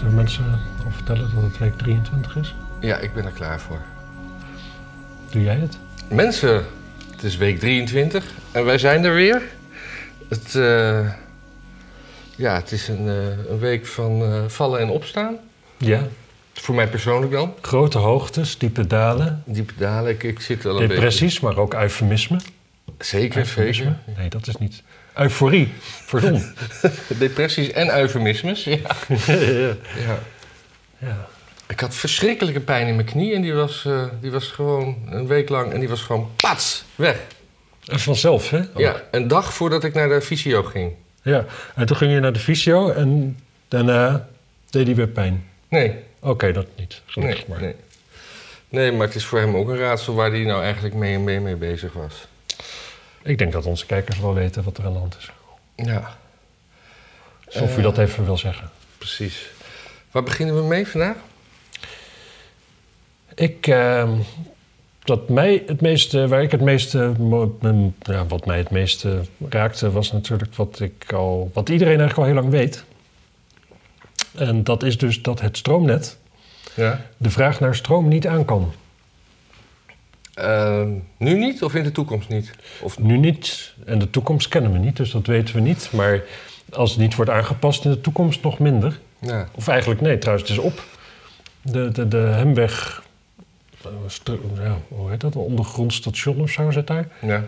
Zullen mensen al vertellen dat het week 23 is? Ja, ik ben er klaar voor. Doe jij het? Mensen, het is week 23 en wij zijn er weer. Het, eh, ja, het is een, eh, een week van eh, vallen en opstaan. Ja. Voor mij persoonlijk dan. Grote hoogtes, diepe dalen, Diepe dalen, ik, ik zit wel een depressies, maar ook eufemisme. Zeker, Eufemisme? zeker. Nee, dat is niet. Euforie, pardon. Depressies en eufemismes, ja. ja. ja. ja. Ik had verschrikkelijke pijn in mijn knie en die was, eh, die was gewoon een week lang en die was gewoon pats, weg. En vanzelf, hè? Ook. Ja, een dag voordat ik naar de fysio ging. ja. En toen ging je naar de fysio en daarna deed hij weer pijn. Nee, Oké, dat niet. nee, Gelukkig maar. nee. Nee, maar het is voor hem ook een raadsel waar hij nou eigenlijk mee, mee, mee bezig was. Ik denk dat onze kijkers wel weten wat er aan de hand is. Ja, Alsof u Eh. dat even wil zeggen. precies. Waar beginnen we mee vandaag? Ik, ehm, wat mij het meeste, waar ik het meeste, ja, wat mij het meeste raakte, was natuurlijk wat ik al, wat iedereen eigenlijk al heel lang weet. En dat is dus dat het stroomnet Ja. de vraag naar stroom niet aan kan. Ehm, nu niet of in de toekomst niet? Of, Nu niet en de toekomst kennen we niet, dus dat weten we niet. Maar als het niet wordt aangepast in de toekomst, nog minder. ja. Of eigenlijk nee, trouwens, het is op. De, de, de Hemweg, eh, ja, hoe heet dat? Een ondergrond station of zo zit daar. ja.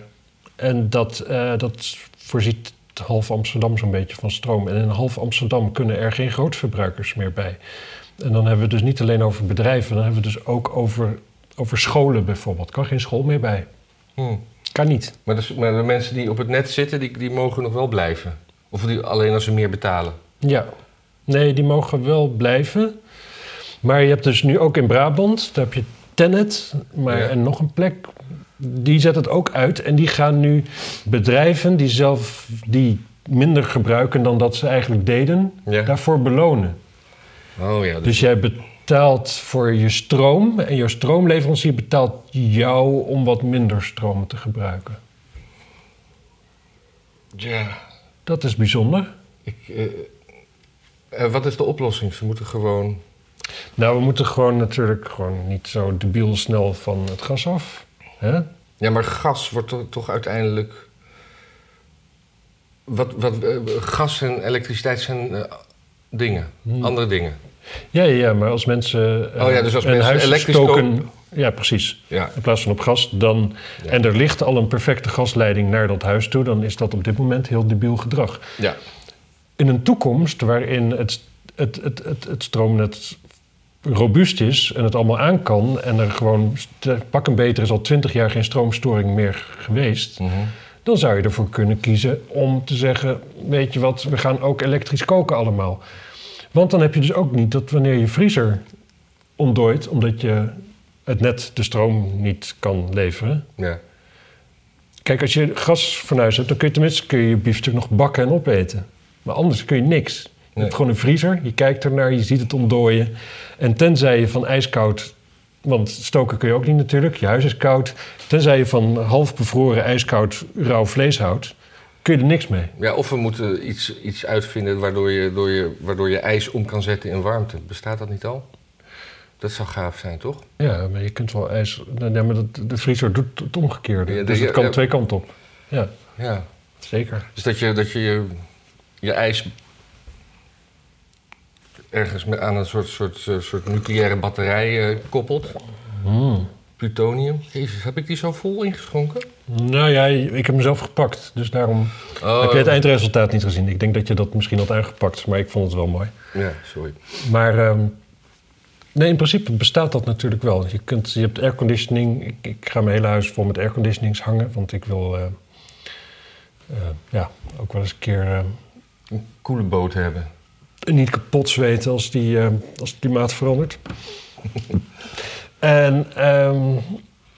En dat, eh, dat voorziet half Amsterdam zo'n beetje van stroom. En in half Amsterdam kunnen er geen grootverbruikers meer bij. En dan hebben we het dus niet alleen over bedrijven, dan hebben we het dus ook over, over scholen bijvoorbeeld. Kan geen school meer bij. Hm. Kan niet. Maar, dus, maar de mensen die op het net zitten, die, die mogen nog wel blijven? Of die, alleen als ze meer betalen? Ja. Nee, die mogen wel blijven. Maar je hebt dus nu ook in Brabant, daar heb je Tennet, maar Ja. en nog een plek. Die zet het ook uit en die gaan nu bedrijven die zelf die minder gebruiken dan dat ze eigenlijk deden, Ja. daarvoor belonen. Oh ja, dus, Dus jij betaalt voor je stroom en je stroomleverancier betaalt jou om wat minder stroom te gebruiken. ja. Dat is bijzonder. Ik, eh, eh, wat is de oplossing? Ze moeten gewoon... Nou, we moeten gewoon natuurlijk gewoon niet zo debiel snel van het gas af. Hè? Ja, maar gas wordt to- toch uiteindelijk... Wat, wat, eh, gas en elektriciteit zijn dingen, Hmm. andere dingen. Ja, ja, maar als mensen eh, Oh ja, dus als een mensen huis elektrisch stoken... kopen- Ja, precies. Ja, In plaats van op gas, dan... Ja. En er ligt al een perfecte gasleiding naar dat huis toe... dan is dat op dit moment heel debiel gedrag. ja. In een toekomst waarin het, het, het, het, het stroomnet robuust is... en het allemaal aan kan... en er gewoon pak een beter is al twintig jaar geen stroomstoring meer geweest... Mhm. dan zou je ervoor kunnen kiezen om te zeggen... weet je wat, we gaan ook elektrisch koken allemaal. Want dan heb je dus ook niet dat wanneer je vriezer ontdooit... omdat je het net de stroom niet kan leveren... ja. Kijk, als je gasfornuis hebt, dan kun je tenminste kun je, je biefstuk nog bakken en opeten. Maar anders kun je niks. Je Nee. hebt gewoon een vriezer, je kijkt ernaar, je ziet het ontdooien. En tenzij je van ijskoud, want stoken kun je ook niet natuurlijk, je huis is koud. Tenzij je van half bevroren ijskoud rauw vlees houdt, kun je er niks mee. ja, of we moeten iets, iets uitvinden waardoor je, door je, waardoor je ijs om kan zetten in warmte. Bestaat dat niet al? Dat zou gaaf zijn, toch? Ja, maar je kunt wel ijs... Nee, maar dat, de vriezer doet het omgekeerde. Ja, dus het kan ja. twee kanten op. Ja, Ja. zeker. Dus dat je dat je, je, je ijs ergens aan een soort, soort, soort nucleaire batterij eh, koppelt. Hmm. Plutonium. Jezus, heb ik die zo vol ingeschonken? Nou ja, ik heb mezelf gepakt, dus daarom... Oh, Heb je het eindresultaat niet gezien? Ik denk dat je dat misschien had aangepakt, maar ik vond het wel mooi. Ja, sorry. Maar ehm, nee, in principe bestaat dat natuurlijk wel. Je, kunt, je hebt airconditioning. Ik, ik ga mijn hele huis vol met airconditionings hangen, want ik wil eh, eh, ja, ook wel eens een keer eh, Een koele boot hebben. niet kapot zweten als, die, eh, als het klimaat verandert. en, ehm,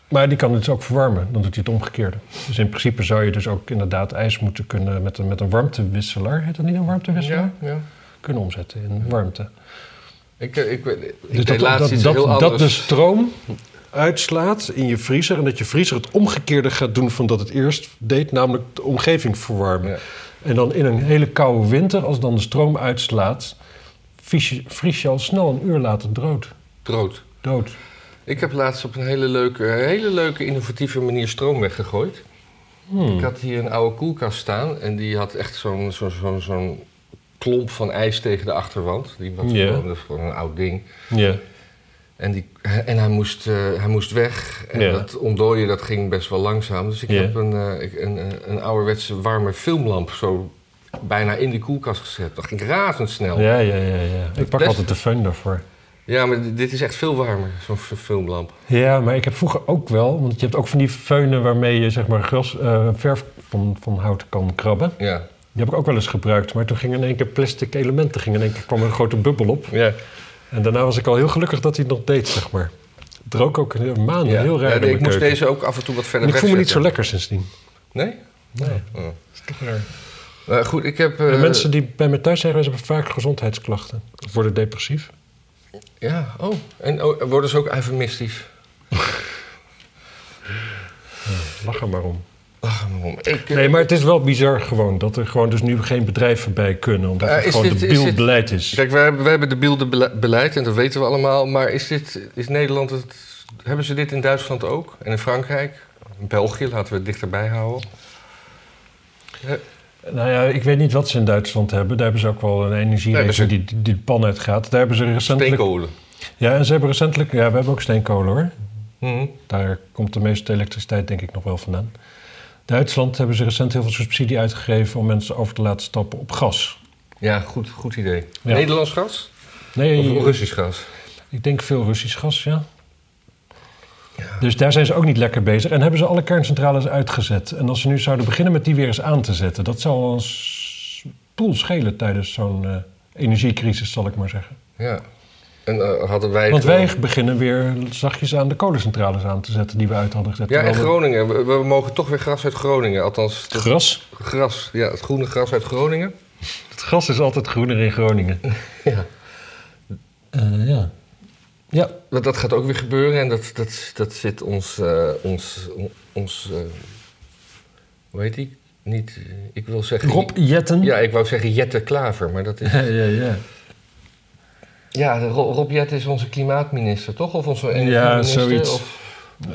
maar die kan het dus ook verwarmen. Dan doet hij het omgekeerde. Dus in principe zou je dus ook inderdaad ijs moeten kunnen met een, met een warmtewisselaar. Heet dat niet een warmtewisselaar? Ja, ja. Kunnen omzetten in warmte. Ik, eh, ik, Dus dat, dat, iets dat, heel dat anders. de stroom uitslaat in je vriezer... en dat je vriezer het omgekeerde gaat doen van dat het eerst deed... namelijk de omgeving verwarmen. Ja. En dan in een hele koude winter, als dan de stroom uitslaat... vries je, vries je al snel een uur later dood. Dood. dood. Ik heb laatst op een hele leuke, hele leuke innovatieve manier stroom weggegooid. Hmm. Ik had hier een oude koelkast staan en die had echt zo'n zo'n zo'n zo'n klomp van ijs tegen de achterwand. Die was gewoon, dat is gewoon een oud ding. Ja. En, die, en hij, moest, eh, hij moest weg. En dat ontdooien dat ging best wel langzaam. Dus ik heb een, eh, een, eh, een ouderwetse warme filmlamp zo bijna in die koelkast gezet. Dat ging razendsnel. Ja, ja, ja, ja. Ik pak Best- altijd de föhn daarvoor. Ja, maar dit is echt veel warmer, zo'n filmlamp. Ja, maar ik heb vroeger ook wel, want je hebt ook van die feunen waarmee je zeg maar gras, eh, verf van, van hout kan krabben. Ja. Die heb ik ook wel eens gebruikt, maar toen gingen in één keer plastic elementen, ging in één keer kwam er een grote bubbel op. Ja. En daarna was ik al heel gelukkig dat hij het nog deed, zeg maar. Het rook ook een maanden Ja. heel raar Ja, ik moest keuken. deze ook af en toe wat verder En ik voel me niet zo lekker sindsdien. Nee? Nee, Oh. dat is toch raar. Maar goed, ik heb... eh, En mensen die bij me thuis zijn geweest, hebben vaak gezondheidsklachten. Of worden depressief. Ja, oh. En oh, worden ze ook eufemistisch? Lach er maar om. Ach, waarom? Ik, eh, Nee, maar het is wel bizar gewoon dat er gewoon dus nu geen bedrijven bij kunnen. Omdat Eh, het gewoon dit- de is dit- beeldbeleid is. Kijk, wij hebben, wij hebben de beeldenbeleid en dat weten we allemaal. Maar is, dit, is Nederland het... Hebben ze dit in Duitsland ook? En in Frankrijk? In België, laten we het dichterbij houden. Nou ja, ik weet niet wat ze in Duitsland hebben. Daar hebben ze ook wel een energierekening die, die de pan uitgaat. Daar hebben ze recentelijk... Steenkolen. Ja, en ze hebben recentelijk... Ja, we hebben ook steenkolen hoor. Mhm. Daar komt de meeste elektriciteit denk ik nog wel vandaan. Duitsland hebben ze recent heel veel subsidie uitgegeven... om mensen over te laten stappen op gas. Ja, goed, goed idee. Ja. Nederlands gas? Nee, Of Russisch gas? ik denk veel Russisch gas, ja. Dus daar zijn ze ook niet lekker bezig. En hebben ze alle kerncentrales uitgezet. En als ze nu zouden beginnen met die weer eens aan te zetten... dat zou ons poel schelen tijdens zo'n eh, energiecrisis, zal ik maar zeggen. Ja. En eh, hadden wij... Want gewoon- wij beginnen weer zachtjes aan de kolencentrales aan te zetten... die we uit hadden gezet. Ja, we- Groningen. We, we mogen toch weer gras uit Groningen. Althans, het Gras? gras. Ja, het groene gras uit Groningen. Het gras is altijd groener in Groningen. Ja. Eh, ja. Ja, Dat, dat gaat ook weer gebeuren en dat, dat, dat zit ons, eh, ons, ons eh, hoe heet die? Niet, eh, ik wil zeggen... Rob Jetten. Ja, ik wou zeggen Jette Klaver, maar dat is... ja, ja. ja. Ja, Rob Jette is onze klimaatminister, toch? Of onze energieminister? zoiets. Of,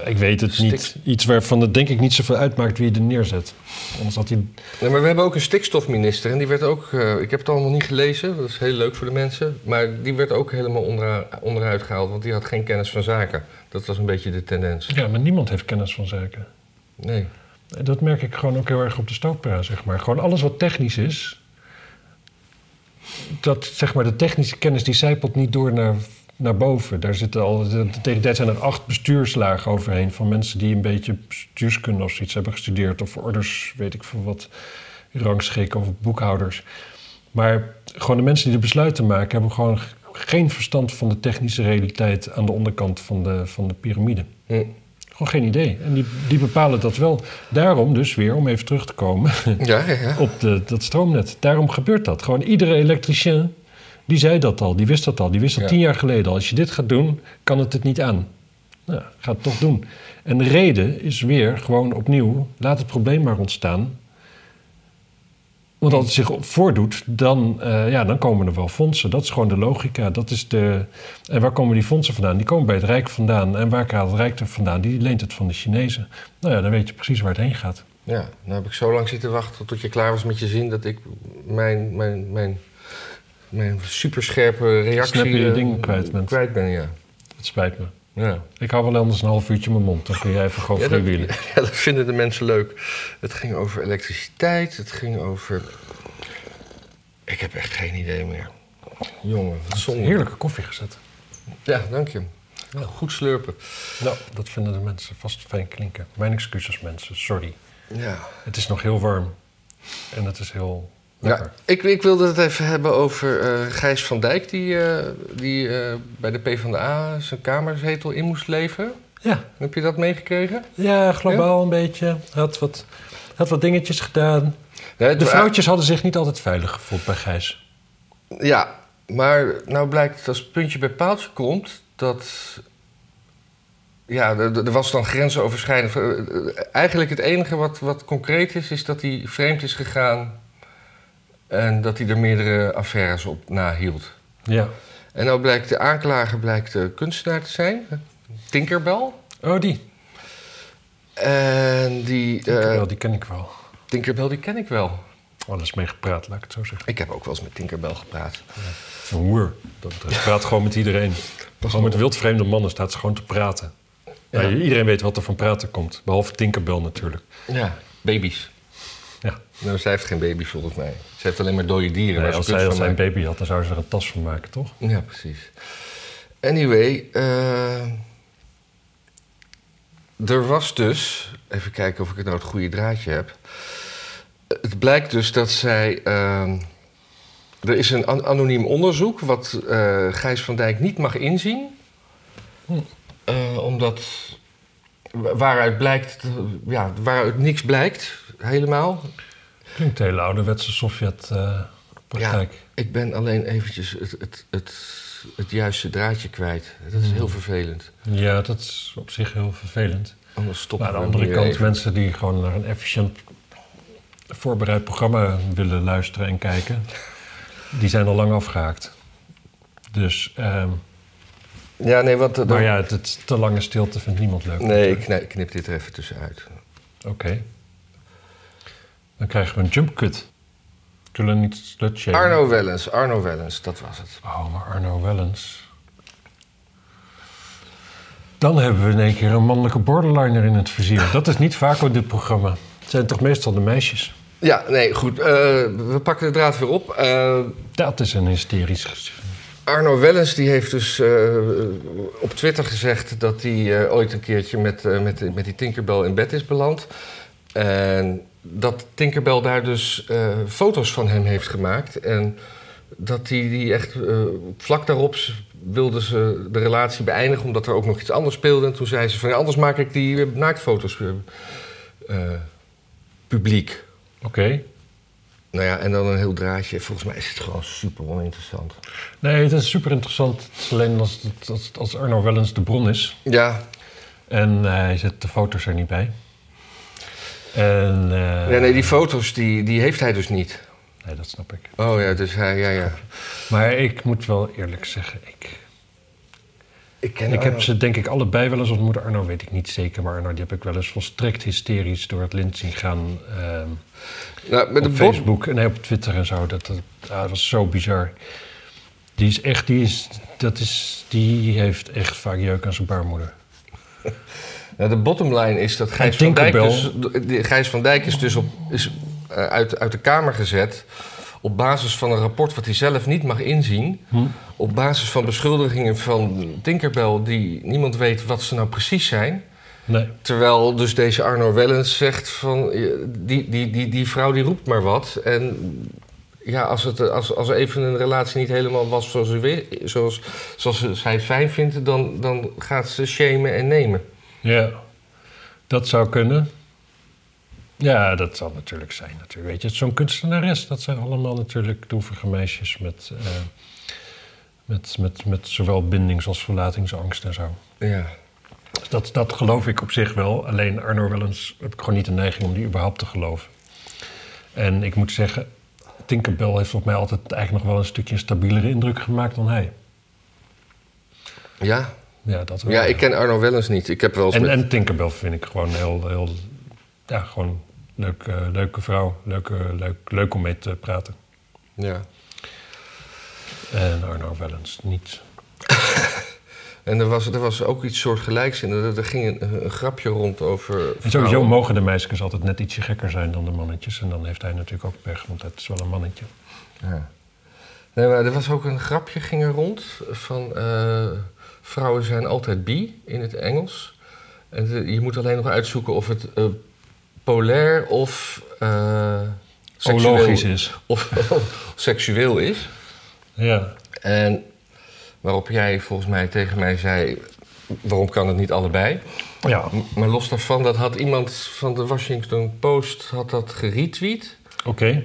Ik weet het Stik- niet. Iets waarvan het denk ik niet zoveel uitmaakt wie je er neerzet. Anders had hij... nee, maar we hebben ook een stikstofminister en die werd ook... eh, ik heb het allemaal niet gelezen, dat is heel leuk voor de mensen. Maar die werd ook helemaal ondera- onderuit gehaald, want die had geen kennis van zaken. Dat was een beetje de tendens. Ja, maar niemand heeft kennis van zaken. Nee. Dat merk ik gewoon ook heel erg op de stootpera, zeg maar. Gewoon alles wat technisch is... Dat, zeg maar, de technische kennis die zijpelt niet door naar, naar boven. Daar zitten al... Tegen tijd zijn er acht bestuurslagen overheen... van mensen die een beetje bestuurskunde of zoiets hebben gestudeerd... of orders, weet ik veel wat, rangschikken of boekhouders. Maar gewoon de mensen die de besluiten maken... hebben gewoon geen verstand van de technische realiteit... aan de onderkant van de, van de piramide. Hm. Gewoon geen idee. En die, die bepalen dat wel. Daarom dus weer, om even terug te komen Ja, ja, ja. op de, dat stroomnet. Daarom gebeurt dat. Gewoon iedere elektricien, die zei dat al. Die wist dat al. Die wist dat Ja. tien jaar geleden al. Als je dit gaat doen, kan het het niet aan. Nou, ga het toch doen. En de reden is weer gewoon opnieuw... laat het probleem maar ontstaan. Want als het zich voordoet, dan, eh, ja, dan komen er wel fondsen. Dat is gewoon de logica. Dat is de... En waar komen die fondsen vandaan? Die komen bij het Rijk vandaan. En waar gaat het Rijk er vandaan? Die leent het van de Chinezen. Nou ja, dan weet je precies waar het heen gaat. Ja, nou heb ik zo lang zitten wachten tot je klaar was met je zin dat ik mijn, mijn, mijn, mijn superscherpe reactie Snap je je eh, ding kwijt bent. Kwijt ben, ja. Het spijt me. Ja. Ik hou wel anders een half uurtje mijn mond. Dan kun jij even gewoon Ja, dat, ja, dat vinden de mensen leuk. Het ging over elektriciteit, het ging over... Ik heb echt geen idee meer. Jongen, wat zonde. Heerlijke koffie gezet. Ja, dank je. Goed slurpen. Nou, dat vinden de mensen vast fijn klinken. Mijn excuses mensen, sorry. Ja. Het is nog heel warm. En het is heel Ja, ik, ik wilde het even hebben over eh, Gijs van Dijk... die, eh, die eh, bij de PvdA zijn kamerzetel in moest leveren. Ja, Heb je dat meegekregen? ja globaal een beetje. Had wat, had wat dingetjes gedaan. Nee, De vrouwtjes hadden zich niet altijd veilig gevoeld bij Gijs. Ja, maar nou blijkt dat als het puntje bij paaltje komt... dat... Ja, er, er was dan grensoverschrijdend. Eigenlijk het enige wat, wat concreet is... is dat hij vreemd is gegaan... en dat hij er meerdere affaires op nahield. Ja. En nou blijkt de aanklager blijkt de kunstenaar te zijn. Tinkerbell. Oh, die. En die... eh, Tinkerbell, die ken ik wel. Tinkerbell, die ken ik wel. Wel eens mee gepraat, laat ik het zo zeggen. Ik heb ook wel eens met Tinkerbell gepraat. Een hoer. Dat betreft. praat gewoon met iedereen. Gewoon met wildvreemde mannen staat ze gewoon te praten. Ja. Ja. iedereen weet wat er van praten komt. Behalve Tinkerbell natuurlijk. Ja, baby's. Ja. Nou, zij heeft geen baby's volgens mij. Ze heeft alleen maar dode dieren. Nee, als zij als van zij een baby had, dan zou ze er een tas van maken, toch? Ja, precies. Anyway, eh, er was dus... Even kijken of ik het nou het goede draadje heb. Het blijkt dus dat zij... eh, er is een an- anoniem onderzoek wat eh, Gijs van Dijk niet mag inzien. Hm. Omdat wa- waaruit blijkt... Ja, waaruit niks blijkt, helemaal. Klinkt hele ouderwetse Sovjet-praktijk. Ik ben alleen eventjes het, het, het, het juiste draadje kwijt. Dat is heel Hmm. vervelend. Ja. dat is op zich heel vervelend. Anders stoppen Maar aan de andere kant, even. mensen die gewoon naar een efficiënt voorbereid programma willen luisteren en kijken, die zijn al lang afgehaakt. Dus, ehm, Ja, nee, want... maar ja, het, het te lange stilte vindt niemand leuk. Nee, ik knip, knip dit er even tussenuit. Oké. Dan krijgen we een jump cut. Kunnen we niet slutshamen? Arno Wellens, Arno Wellens, dat was het. Oh, maar Arno Wellens. Dan hebben we in één keer een mannelijke borderliner in het vizier. Dat is niet vaak op dit programma. Het zijn toch meestal de meisjes? Ja, nee, goed. eh, we pakken de draad weer op. Eh, Dat is een hysterisch gezicht. Arno Wellens die heeft dus eh, op Twitter gezegd dat hij ooit een keertje met, met, met die Tinkerbell in bed is beland. En dat Tinkerbell daar dus eh, foto's van hem heeft gemaakt. En dat hij die echt eh, vlak daarop wilden ze de relatie beëindigen, omdat er ook nog iets anders speelde. En toen zei ze van ja, anders maak ik die eh, naaktfoto's eh, publiek. Oké. Nou ja, en dan een heel draadje. Volgens mij is het gewoon super oninteressant. Nee, het is super interessant. Het is alleen als, als, als Arno Wellens de bron is. Ja, En hij zet de foto's er niet bij. En, eh, ja nee, die foto's die, die heeft hij dus niet. Nee, dat snap ik. Oh ja, dus hij, ja, ja. Maar ik moet wel eerlijk zeggen, ik, Ik ken ik heb ze denk ik allebei wel eens ontmoet. Arno weet ik niet zeker, maar Arno die heb ik wel eens volstrekt hysterisch door het lint zien gaan. ehm, Nou, met op Facebook en nee, op Twitter en zo. Dat, dat, ah, dat was zo bizar. Die is echt, die, is, dat is, die heeft echt vaak jeuk aan zijn baarmoeder. nou, de bottom line is dat Gijs van Dijk dus, Gijs van Dijk is dus op, is, eh, uit, uit de Kamer gezet op basis van een rapport wat hij zelf niet mag inzien. Hm? Op basis van beschuldigingen van Tinkerbell die niemand weet wat ze nou precies zijn. Nee. Terwijl dus deze Arno Wellens zegt van... eh, die, die, die, die vrouw die roept maar wat. En ja, als, het, eh, als, als even een relatie niet helemaal was zoals, wil, zoals, zoals zij fijn vindt... Dan, dan gaat ze shamen en nemen. Ja, dat zou kunnen. Ja, dat zal natuurlijk zijn. Natuurlijk. Weet je, zo'n kunstenares, dat zijn allemaal natuurlijk droevige meisjes met, eh, met, met, met zowel bindings- als verlatingsangst en zo. Ja. Dat, dat geloof ik op zich wel. Alleen Arno Wellens heb ik gewoon niet de neiging om die überhaupt te geloven. En ik moet zeggen, Tinkerbell heeft op mij altijd eigenlijk nog wel een stukje een stabielere indruk gemaakt dan hij. Ja? Ja, dat wel. Ja, ik ken Arno Wellens niet. Ik heb wel eens En, met... en Tinkerbell vind ik gewoon heel, heel ja, gewoon leuk, eh, leuke vrouw. Leuke, leuk, leuk om mee te praten. Ja. En Arno Wellens niet. En er was, er was ook iets soortgelijks in. Er, er ging een, een grapje rond over... En sowieso mogen de meisjes altijd net ietsje gekker zijn dan de mannetjes. En dan heeft hij natuurlijk ook pech, want het is wel een mannetje. Ja. Nee, maar er was ook een grapje ging er rond van eh, vrouwen zijn altijd bi in het Engels. En je moet alleen nog uitzoeken of het eh, polair of uh, Ologisch is. Of, of seksueel is. Ja. En waarop jij volgens mij tegen mij zei, waarom kan het niet allebei? Ja, Maar los daarvan, dat had iemand van de Washington Post had dat geretweet. oké.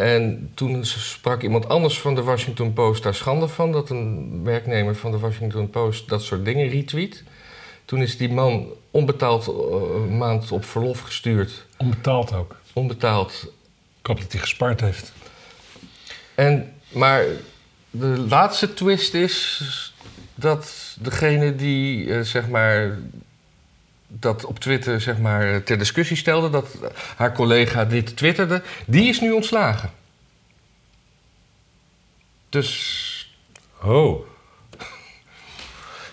En toen sprak iemand anders van de Washington Post daar schande van... dat een werknemer van de Washington Post dat soort dingen retweet. Toen is die man onbetaald eh, een maand op verlof gestuurd. Onbetaald ook. Onbetaald. Ik hoop dat hij gespaard heeft. En, maar de laatste twist is dat degene die eh, zeg maar dat op Twitter zeg maar ter discussie stelde, dat haar collega dit twitterde, die is nu ontslagen. Dus Oh.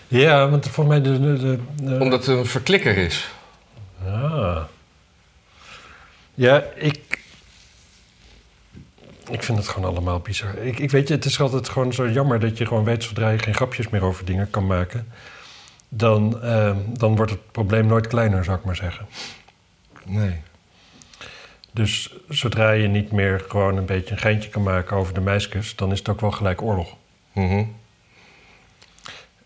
Ja, want voor mij de... de, omdat het een verklikker is. Ah. Ja, ik... Ik vind het gewoon allemaal bizar. Ik, ik weet je, het is altijd gewoon zo jammer dat je gewoon weet... zodra je geen grapjes meer over dingen kan maken... dan, eh, dan wordt het probleem nooit kleiner, zou ik maar zeggen. Nee. Dus zodra je niet meer gewoon een beetje een geintje kan maken over de meisjes... dan is het ook wel gelijk oorlog. Mhm.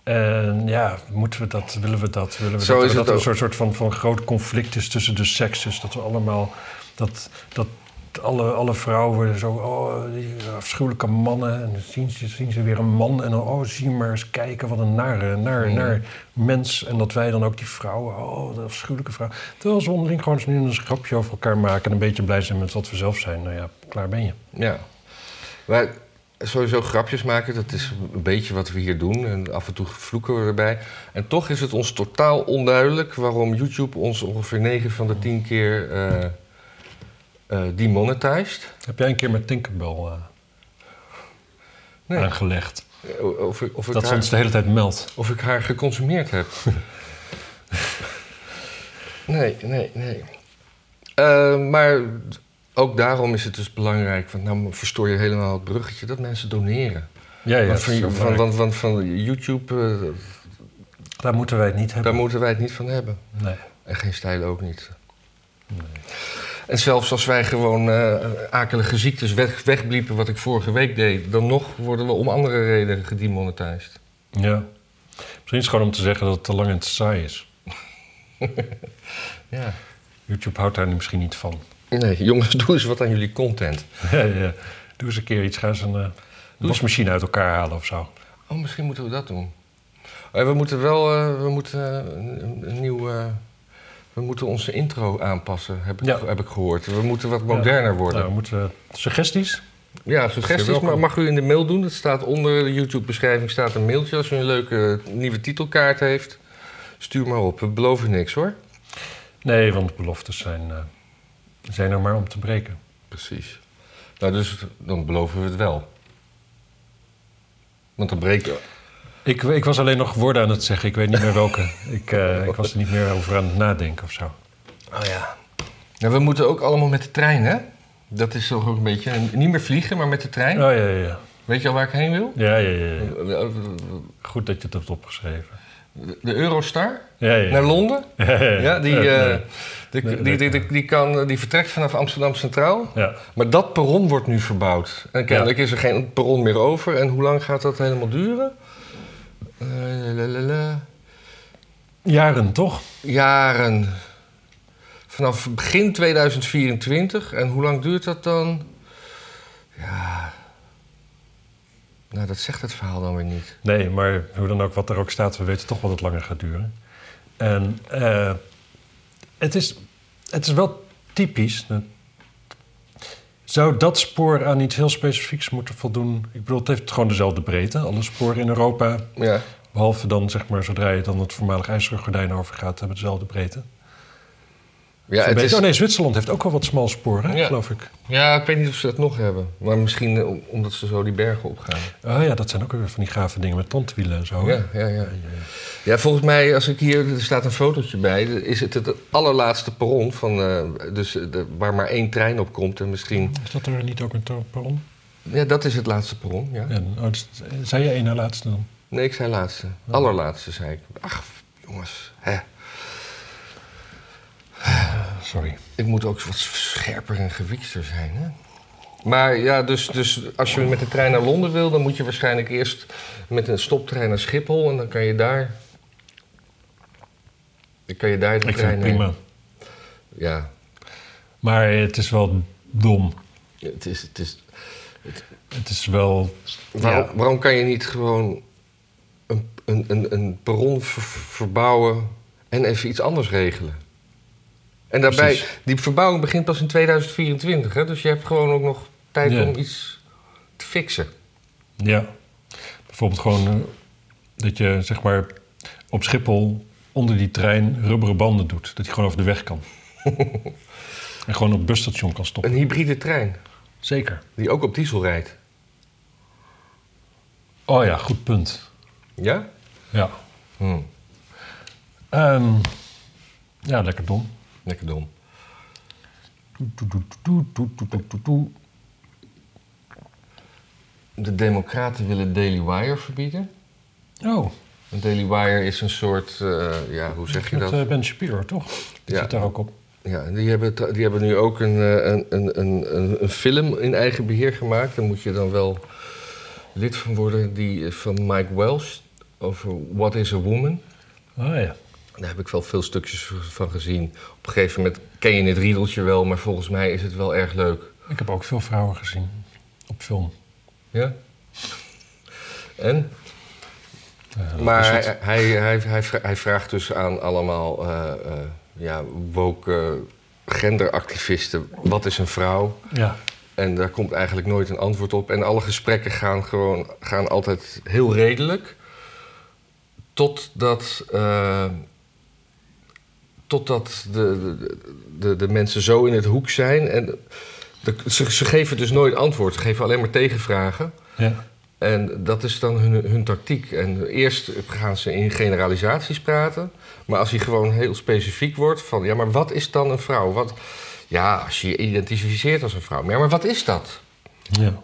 En ja, moeten we dat, willen we dat? Willen we Zo dat, is dat het er een soort, soort van, van groot conflict is tussen de sekses. Dat we allemaal, dat, dat alle, alle vrouwen worden zo, oh, die afschuwelijke mannen. En dan zien ze, zien ze weer een man en dan, oh, zie maar eens kijken, wat een nare, naar, Mhm. naar mens. En dat wij dan ook die vrouwen, oh, de afschuwelijke vrouw. Terwijl ze onderling gewoon eens nu een grapje over elkaar maken en een beetje blij zijn met wat we zelf zijn. Nou ja, klaar ben je. Ja. Maar sowieso grapjes maken, dat is een beetje wat we hier doen. En af en toe vloeken we erbij. En toch is het ons totaal onduidelijk waarom YouTube ons ongeveer 9 van de 10 keer eh demonetized. Heb jij een keer met Tinkerbell eh, Nee. aangelegd? Of, ik- of, ik Dat ze ons de hele tijd meldt. of ik haar geconsumeerd heb. nee, nee, nee. Eh, maar ook daarom is het dus belangrijk, want nou verstoor je helemaal het bruggetje, dat mensen doneren. Ja, ja, want, van, van, van, YouTube, eh, Daar moeten wij het niet hebben. daar moeten wij het niet van hebben. Nee. En geen stijl ook niet. En zelfs als wij gewoon eh, akelige ziektes weg, wegbliepen, wat ik vorige week deed, dan nog worden we om andere redenen gedemonetized. Ja. Misschien is het gewoon om te zeggen dat het te lang en te saai is. Ja. YouTube houdt daar nu misschien niet van. Nee, jongens, doe eens wat aan jullie content. ja, ja. Doe eens een keer iets. Ga eens een, een wasmachine uit elkaar halen of zo. Oh, misschien moeten we dat doen. Eh, we moeten wel we moeten, eh, een, een nieuw. Eh, we moeten onze intro aanpassen, heb ik, Ja. heb ik gehoord. We moeten wat moderner worden. Nou, we moeten suggesties. Ja, suggesties welkom. ma- mag u in de mail doen. Het staat onder de YouTube-beschrijving staat een mailtje. Als u een leuke nieuwe titelkaart heeft, stuur maar op. We beloven niks hoor. Nee, want beloftes zijn, eh, zijn er maar om te breken. Precies. Nou, dus dan beloven we het wel. Want dan breek je. Ik, ik was alleen nog woorden aan het zeggen. Ik weet niet meer welke. ik, eh, ik was er niet meer over aan het nadenken of zo. Oh ja. Nou, we moeten ook allemaal met de trein, hè? Dat is toch ook een beetje. Niet meer vliegen, maar met de trein. Oh ja, ja, ja. Weet je al waar ik heen wil? Ja, ja, ja. ja. De, Goed dat je het hebt opgeschreven. de Eurostar Ja, ja. naar Londen. Ja, die, Ja, eh, die, die, die, kan, die vertrekt vanaf Amsterdam Centraal. ja. Maar dat perron wordt nu verbouwd. En kennelijk is er geen perron meer over. En hoe lang gaat dat helemaal duren? Eh. Jaren, toch? Jaren. Vanaf begin 2024. En hoe lang duurt dat dan? Ja. Nou, dat zegt het verhaal dan weer niet. Nee, maar hoe dan ook, wat er ook staat, we weten toch wel dat het langer gaat duren. En eh, het, is, het is wel typisch. Zou dat spoor aan iets heel specifieks moeten voldoen? Ik bedoel, het heeft gewoon dezelfde breedte. Alle sporen in Europa, Ja. behalve dan zeg maar zodra je dan het voormalig ijzeren gordijn overgaat, hebben dezelfde breedte. Ja, het is, Oh nee, Zwitserland heeft ook wel wat smal spoor, hè, Ja. geloof ik. ja, ik weet niet of ze dat nog hebben. Maar misschien eh, om- omdat ze zo die bergen opgaan. Oh ja, dat zijn ook weer van die gave dingen met tandwielen en zo. Ja, ja, ja. Ja, volgens mij, als ik hier, er staat een fotootje bij, is het het allerlaatste perron van, eh, dus eh, de, waar maar één trein op komt en misschien, Is dat er niet ook een perron? ja, dat is het laatste perron, ja. En, oh, dus- zei je één na laatste dan? Nee, ik zei laatste, allerlaatste zei ik. Ach, jongens, hè. Sorry. Ik moet ook wat scherper en gewiekster zijn, hè. Maar ja, dus, dus als je met de trein naar Londen wil, dan moet je waarschijnlijk eerst met een stoptrein naar Schiphol en dan kan je daar, dan kan je daar de Ik vind trein het prima. Ja, Maar het is wel dom. het is, het is, Het is wel... Waarom, Ja. waarom kan je niet gewoon een, een, een, een perron ver- verbouwen en even iets anders regelen? En daarbij, Precies. die verbouwing begint pas in 2024, hè? dus je hebt gewoon ook nog tijd Ja. om iets te fixen. Ja. Bijvoorbeeld gewoon eh, dat je zeg maar op Schiphol onder die trein rubberen banden doet. Dat hij gewoon over de weg kan. en gewoon op het busstation kan stoppen. Een hybride trein, Zeker. die ook op diesel rijdt. Oh ja, goed punt. Ja? Ja. Hm, Ehm, ja, lekker dom. Lekker dom. De Democraten willen Daily Wire verbieden. Oh. Een Daily Wire is een soort, ja, hoe zeg je dat? Met, ben Shapiro, toch? Die zit daar ook op. Ja, die hebben, die hebben nu ook een, een, een, een, een film in eigen beheer gemaakt. Daar moet je dan wel lid van worden. Die van Mike Welsh over What is a Woman. Ah ja. Daar heb ik wel veel stukjes van gezien. Op een gegeven moment ken je het riedeltje wel, maar volgens mij is het wel erg leuk. Ik heb ook veel vrouwen gezien op film. Ja? En? Eh, Maar hij, hij, hij, hij, vra- hij vraagt dus aan allemaal eh, eh, ja, woke genderactivisten: wat is een vrouw? Ja, En daar komt eigenlijk nooit een antwoord op. En alle gesprekken gaan gewoon gaan altijd heel redelijk. Totdat, totdat de, de, de, de mensen zo in het hoek zijn. En de, ze, ze geven dus nooit antwoord. Ze geven alleen maar tegenvragen. ja. En dat is dan hun, hun tactiek. En eerst gaan ze in generalisaties praten. Maar als hij gewoon heel specifiek wordt van... ja, maar wat is dan een vrouw? Wat, ja, als je je identificeert als een vrouw. Maar, ja, maar wat is dat? ja.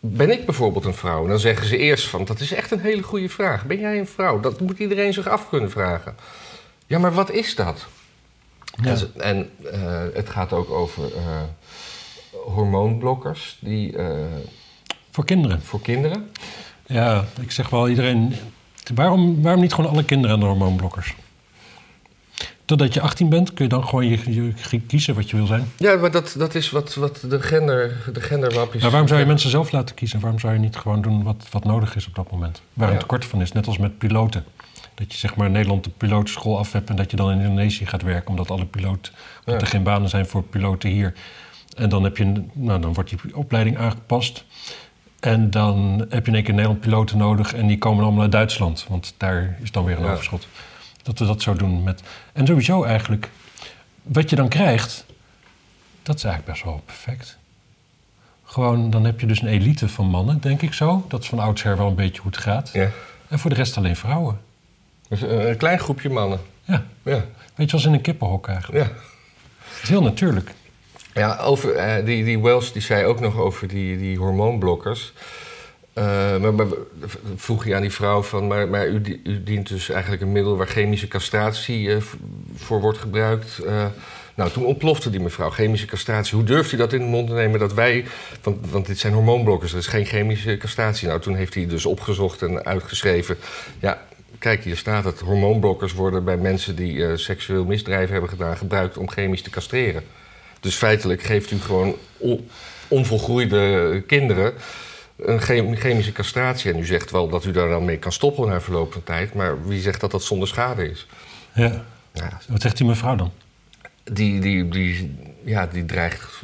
Ben ik bijvoorbeeld een vrouw? En dan zeggen ze eerst van... dat is echt een hele goede vraag. Ben jij een vrouw? Dat moet iedereen zich af kunnen vragen. Ja, maar wat is dat? ja. En, eh, het gaat ook over eh, hormoonblokkers... die eh, Voor kinderen. voor kinderen... Ja, ik zeg wel iedereen... Waarom, waarom niet gewoon alle kinderen aan de hormoonblokkers? Totdat je 18 bent, kun je dan gewoon je, je kiezen wat je wil zijn. Ja, maar dat, dat is wat, wat de, gender, de genderwapjes... Maar waarom zou je mensen zelf laten kiezen? Waarom zou je niet gewoon doen wat, wat nodig is op dat moment? Waar een Ja. tekort van is, net als met piloten. Dat je zeg maar in Nederland de pilotenschool af hebt... en dat je dan in Indonesië gaat werken... omdat alle Ja. er geen banen zijn voor piloten hier. En dan, heb je, nou, dan wordt die opleiding aangepast... En dan heb je in één keer Nederland piloten nodig en die komen allemaal uit Duitsland. Want daar is dan weer een Ja. overschot. Dat we dat zo doen met... En sowieso eigenlijk, wat je dan krijgt, dat is eigenlijk best wel perfect. Gewoon, dan heb je dus een elite van mannen, denk ik zo. Dat is van oudsher wel een beetje hoe het gaat. Ja. En voor de rest alleen vrouwen. Dus een, een klein groepje mannen. Ja, Ja. weet je, als in een kippenhok eigenlijk. Ja, Het is heel natuurlijk. ja over, eh, die, die Wells die zei ook nog over die, die hormoonblokkers. Eh, maar, maar vroeg je aan die vrouw van... maar, maar u, u dient dus eigenlijk een middel waar chemische castratie eh, voor wordt gebruikt... Eh, nou, toen ontplofte die mevrouw, chemische castratie. Hoe durft u dat in de mond te nemen dat wij... Want, want dit zijn hormoonblokkers, er is geen chemische castratie. Nou, toen heeft hij dus opgezocht en uitgeschreven... ja, kijk, hier staat het. Hormoonblokkers worden bij mensen die eh, seksueel misdrijf hebben gedaan... gebruikt om chemisch te castreren. Dus feitelijk geeft u gewoon on- onvolgroeide kinderen een chem- chemische castratie. En u zegt wel dat u daar dan mee kan stoppen na verloop van tijd... maar wie zegt dat dat zonder schade is? Ja. Ja, Wat zegt die mevrouw dan? die, die, die, ja, die dreigt.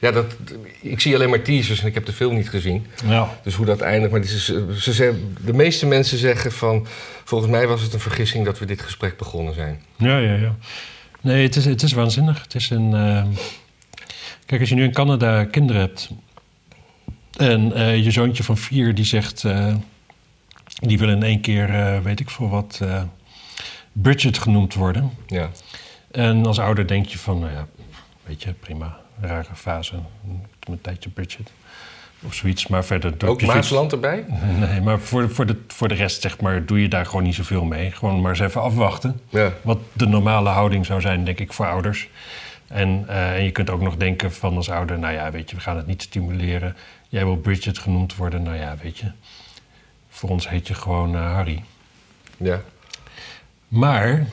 Ja, dat, ik zie alleen maar teasers en ik heb de film niet gezien. Ja. Dus hoe dat eindigt. Maar is, ze zeggen, de meeste mensen zeggen van. Volgens mij was het een vergissing dat we dit gesprek begonnen zijn. Ja, ja, ja. Nee, het is, het is waanzinnig. Het is een. eh, Kijk, als je nu in Canada kinderen hebt. en eh, je zoontje van vier die zegt. eh, die wil in één keer, eh, weet ik veel wat. Bridget genoemd worden. Ja, En als ouder denk je van, nou ja, weet je, prima. Rare fase. Een tijdje Bridget. Of zoiets. Maar verder. doe ook Maasland erbij? Nee, maar voor, voor, de, voor de rest, zeg maar, doe je daar gewoon niet zoveel mee. Gewoon maar eens even afwachten. Ja. Wat de normale houding zou zijn, denk ik, voor ouders. En, eh, en je kunt ook nog denken van als ouder, nou ja, weet je, we gaan het niet stimuleren. Jij wil Bridget genoemd worden, nou ja, weet je. Voor ons heet je gewoon eh, Harry. Ja. Maar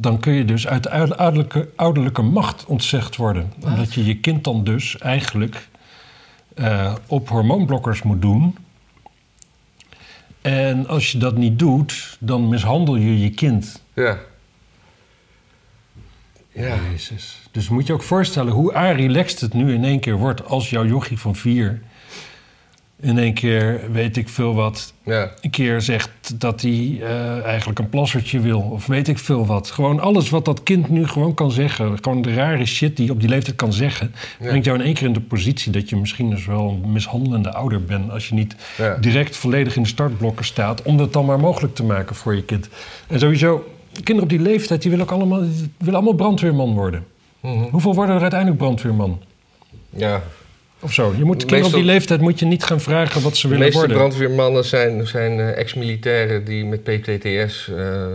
dan kun je dus uit de ouderlijke, ouderlijke macht ontzegd worden. Omdat je je kind dan dus eigenlijk eh, op hormoonblokkers moet doen. En als je dat niet doet, dan mishandel je je kind. Ja. Ja. Jezus. Dus moet je ook voorstellen hoe relaxed het nu in één keer wordt als jouw jochie van vier in één keer weet ik veel wat. Ja. Een keer zegt dat hij eh, eigenlijk een plassertje wil, of weet ik veel wat. Gewoon alles wat dat kind nu gewoon kan zeggen. Gewoon de rare shit die op die leeftijd kan zeggen. Ja. Brengt jou in één keer in de positie dat je misschien dus wel een mishandelende ouder bent. Als je niet Ja. direct volledig in de startblokken staat. om dat dan maar mogelijk te maken voor je kind. En sowieso, kinderen op die leeftijd die willen ook allemaal, willen allemaal brandweerman worden. Mhm. Hoeveel worden er uiteindelijk brandweerman? ja. Of zo. Je moet kinderen op die leeftijd moet je niet gaan vragen wat ze De willen meeste worden. brandweermannen zijn, zijn eh, ex-militairen die met PTTS eh,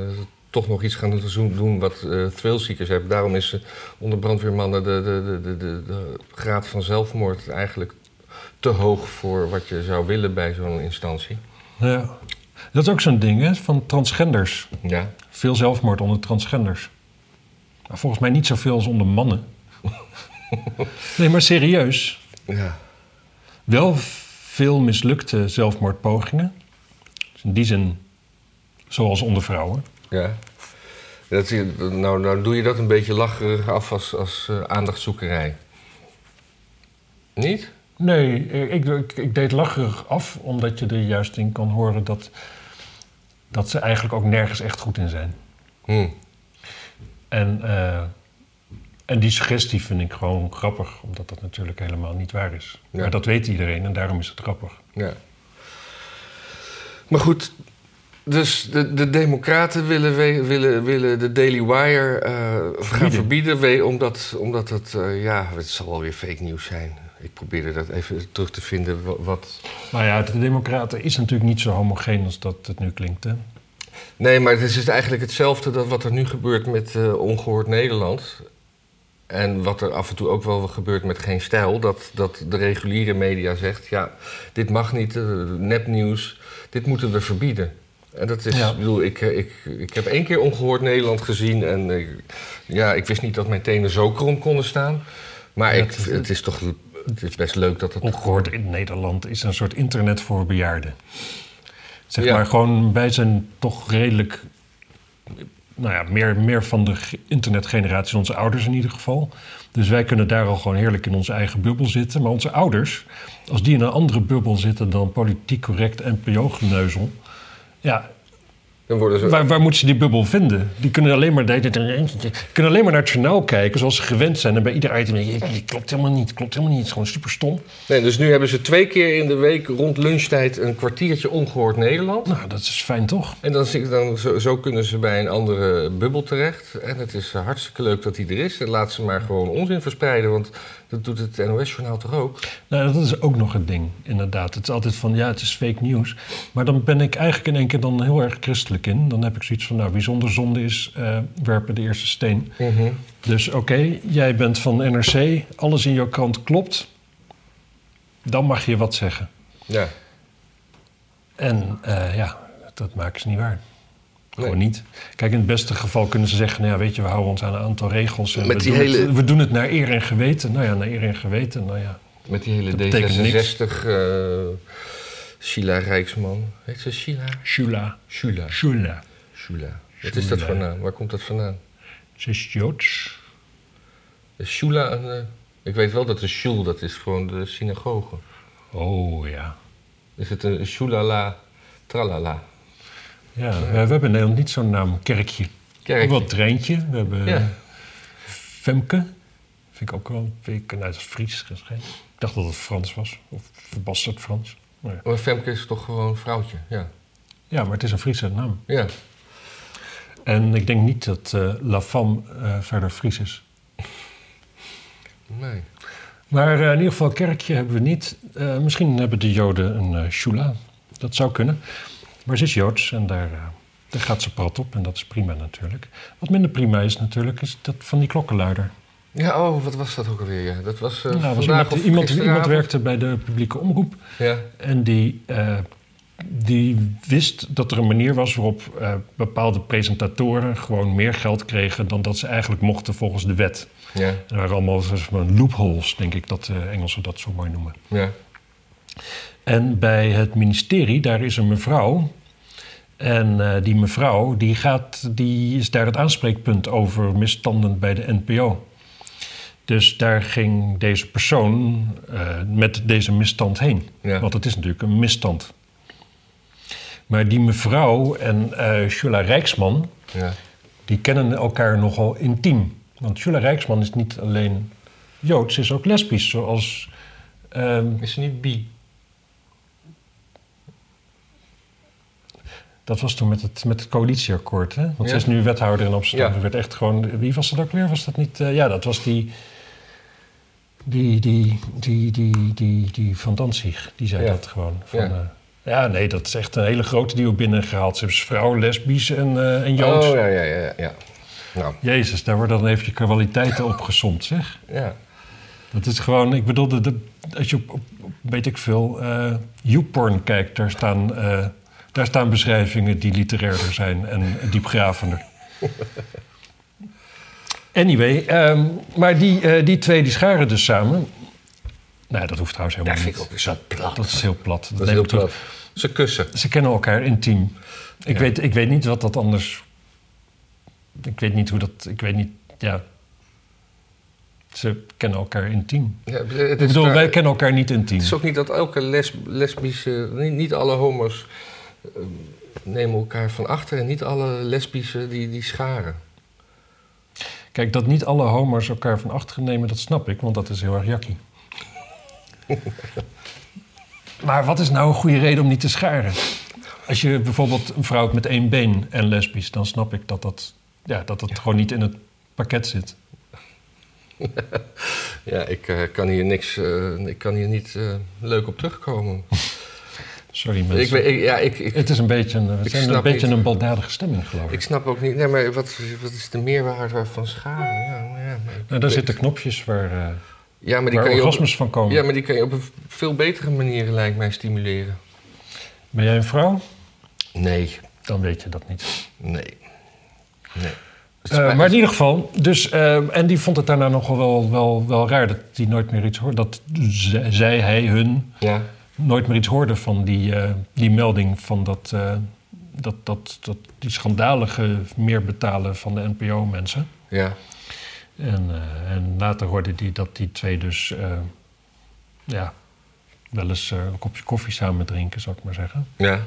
toch nog iets gaan doen- wat eh thrillseekers hebben. Daarom is onder brandweermannen de, de, de, de, de, de graad van zelfmoord eigenlijk te hoog voor wat je zou willen bij zo'n instantie. Ja. Dat is ook zo'n ding hè, van transgenders. Ja. Veel zelfmoord onder transgenders. Maar volgens mij niet zoveel als onder mannen. nee, maar serieus. Ja. Wel veel mislukte zelfmoordpogingen. Dus in die zin, zoals onder vrouwen. ja. Dat, nou, nou doe je dat een beetje lacherig af als, als eh, aandachtzoekerij. Niet? Nee, ik, ik, ik deed lacherig af, omdat je er juist in kan horen dat, dat ze eigenlijk ook nergens echt goed in zijn. Hm. En, eh, en die suggestie vind ik gewoon grappig, omdat dat natuurlijk helemaal niet waar is. Ja. Maar dat weet iedereen en daarom is het grappig. Ja. Maar goed, dus de, de Democraten willen, we- willen, willen de Daily Wire eh, gaan Verbieden. we- omdat, omdat het, eh, ja, het zal wel weer fake nieuws zijn. Ik probeerde dat even terug te vinden. wa- Wat... Maar ja, de Democraten is natuurlijk niet zo homogeen als dat het nu klinkt. Hè? Nee, maar het is eigenlijk hetzelfde dat wat er nu gebeurt met eh, Ongehoord Nederland. En wat er af en toe ook wel gebeurt met Geen Stijl. Dat, dat de reguliere media zegt, ja, dit mag niet, eh, nepnieuws, dit moeten we verbieden. En dat is, Ja. ik bedoel, ik, eh, ik, ik heb één keer Ongehoord Nederland gezien. En eh, ja, ik wist niet dat mijn tenen zo krom konden staan. Maar Ja, ik, het is- het is toch het is best leuk dat het... Ongehoord in Nederland is een soort internet voor bejaarden. Zeg Ja. maar gewoon, wij zijn toch redelijk... Nou ja, meer, meer van de ge- internetgeneratie, onze ouders in ieder geval. Dus wij kunnen daar al gewoon heerlijk in onze eigen bubbel zitten. Maar onze ouders, als die in een andere bubbel zitten dan politiek correct NPO-geneuzel... Ja, Dan worden ze... Waar, waar moeten ze die bubbel vinden? Die kunnen alleen maar, die kunnen alleen maar naar het journaal kijken zoals ze gewend zijn. En bij ieder item, je, je klopt helemaal niet, klopt helemaal niet. Het is gewoon super stom. Nee, dus nu hebben ze twee keer in de week rond lunchtijd een kwartiertje Ongehoord Nederland. Nou, dat is fijn toch? En dan, dan zo, zo kunnen ze bij een andere bubbel terecht. En het is hartstikke leuk dat die er is. En laat ze maar gewoon onzin verspreiden, want dat doet het NOS-journaal toch ook? Nou, dat is ook nog het ding, inderdaad. Het is altijd van, ja, het is fake nieuws. Maar dan ben ik eigenlijk in één keer dan heel erg christelijk in. Dan heb ik zoiets van, nou, wie zonder zonde is, eh, werpen de eerste steen. Dus oké, jij bent van NRC, alles in jouw krant klopt. Dan mag je wat zeggen. Ja. En eh, ja, dat maken ze niet waar. Gewoon Nee. niet. Kijk, in het beste geval kunnen ze zeggen... nou ja, weet je, we houden ons aan een aantal regels... en Met we, die doen hele- het, we doen het naar eer en geweten. Nou ja, naar eer en geweten, nou ja. Met die hele Dat betekent niks. D66, eh Sheila Rijksman. Heet ze Sheila? Shula. Shula. Shula. Shula. Wat is dat voor naam? Waar komt dat vandaan? Ze is Joods. Is Shula een... eh, ik weet wel dat de shul, dat is gewoon de synagoge. Oh ja. Is het een shulala, tralala? Ja, we, we hebben in Nederland niet zo'n naam, kerkje. Kerk. Ook wel treintje. We hebben Ja. Femke. Vind ik ook wel, vind ik, nou, dat is Fries geschreven. Ik dacht dat het Frans was. Of verbasterd Frans. Maar, ja. Maar Femke is toch gewoon een vrouwtje? Ja. ja, maar het is een Friese naam. Ja. En ik denk niet dat eh, La Femme eh, verder Fries is. Nee. Maar eh, in ieder geval, kerkje hebben we niet. Eh, misschien hebben de Joden een eh shula. Dat zou kunnen. Maar ze is Joods en daar, eh, daar gaat ze prat op. En dat is prima natuurlijk. Wat minder prima is natuurlijk, is dat van die klokkenluider. Ja, oh, wat was dat ook alweer? Ja, dat was, eh nou, was iemand, iemand, iemand werkte bij de publieke omroep. Ja. En die, eh, die wist dat er een manier was waarop bepaalde presentatoren gewoon meer geld kregen dan dat ze eigenlijk mochten volgens de wet. Ja. Er waren allemaal loopholes, denk ik dat de Engelsen dat zo mooi noemen. Ja. En bij het ministerie, daar is een mevrouw. En eh, die mevrouw, die, gaat, die is daar het aanspreekpunt over misstanden bij de NPO. Dus daar ging deze persoon eh, met deze misstand heen. Ja. Want het is natuurlijk een misstand. Maar die mevrouw en Jula Rijksman, Ja. die kennen elkaar nogal intiem. Want Jula Rijksman is niet alleen Joods, ze is ook lesbisch. Zoals ehm, Is ze niet bi? Dat was toen met het, met het coalitieakkoord, hè? Want ze is nu wethouder in Amsterdam. Ze werd echt gewoon... Wie was dat ook weer? Was dat niet... eh, ja, dat was die... Die, die, die, die, die, die Van Danzig. Die zei Ja. dat gewoon. Van, Ja. ja. ja, nee, dat is echt een hele grote die ook binnengehaald. Ze is vrouw, lesbisch en, eh en Joods. Oh, ja, ja, ja. ja. Nou, Jezus, daar worden dan even je kwaliteiten opgesomd, zeg. ja. Dat is gewoon... Ik bedoel, de, de- als je op, op, weet ik veel, eh YouPorn kijkt... Daar staan, eh, daar staan beschrijvingen die literairder zijn en diepgravender. Anyway, ehm, maar die, eh, die twee die scharen dus samen. Nou, dat hoeft trouwens helemaal Dat vind niet. ik ook zo plat. Dat is heel plat. Dat is neem heel plat. Ze kussen. Ze kennen elkaar intiem. Ik, Ja. weet, ik weet niet wat dat anders... Ik weet niet hoe dat... Ik weet niet... Ja. Ze kennen elkaar intiem. Ja, het, Ik is bedoel, daar- wij kennen elkaar niet intiem. het is ook niet dat elke les, lesbische... Niet, niet alle homo's nemen elkaar van achter... en niet alle lesbische die, die scharen. Kijk, dat niet alle homo's elkaar van achteren nemen, dat snap ik, want dat is heel erg jakkie. maar wat is nou een goede reden om niet te scharen? Als je bijvoorbeeld een vrouw met één been en lesbisch, dan snap ik dat dat, ja, dat, dat gewoon niet in het pakket zit. Ja, ik eh, kan hier niks... eh, ik kan hier niet eh, leuk op terugkomen. Sorry mensen. ik, ja, ik, ik, het is een beetje een, zijn een, beetje een baldadige stemming, geloof ik. ik snap ook niet... Nee, maar wat, wat is de meerwaarde van scharen? Ja, maar ja, maar nou, daar zitten knopjes waar, eh ja, maar die kan je op, orgasmes van komen. ja, maar die kan je op een veel betere manier, lijkt mij, stimuleren. Ben jij een vrouw? Nee, Dan weet je dat niet. nee. Nee. Het Eh, maar in ieder geval, dus, eh, en die vond het daarna nog wel, wel, wel raar dat hij nooit meer iets hoorde. Dat zij, zij, hij, hun Ja, nooit meer iets hoorde van die, eh, die melding van dat, eh, dat, dat, dat, die schandalige meer betalen van de NPO-mensen. ja. En, eh, en later hoorde hij dat die twee dus ja, wel eens een kopje koffie samen drinken, zou ik maar zeggen. Ja,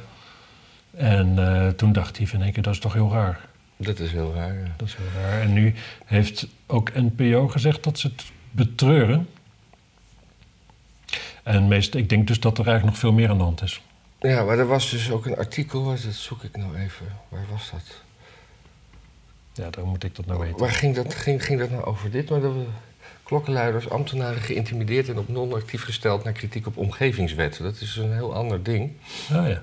En toen dacht hij van één keer, dat is toch heel raar. dat is heel raar. Ja. Dat is heel raar. En nu heeft ook NPO gezegd dat ze het betreuren. En meest, ik denk dus dat er eigenlijk nog veel meer aan de hand is. Ja, maar er was dus ook een artikel, dat zoek ik nou even. Waar was dat? Ja, dan moet ik dat nou weten. Waar ging dat, ging, ging dat nou over dit? Maar dat we klokkenluiders, ambtenaren geïntimideerd en op non-actief gesteld naar kritiek op omgevingswet. Dat is een heel ander ding. Ah ja.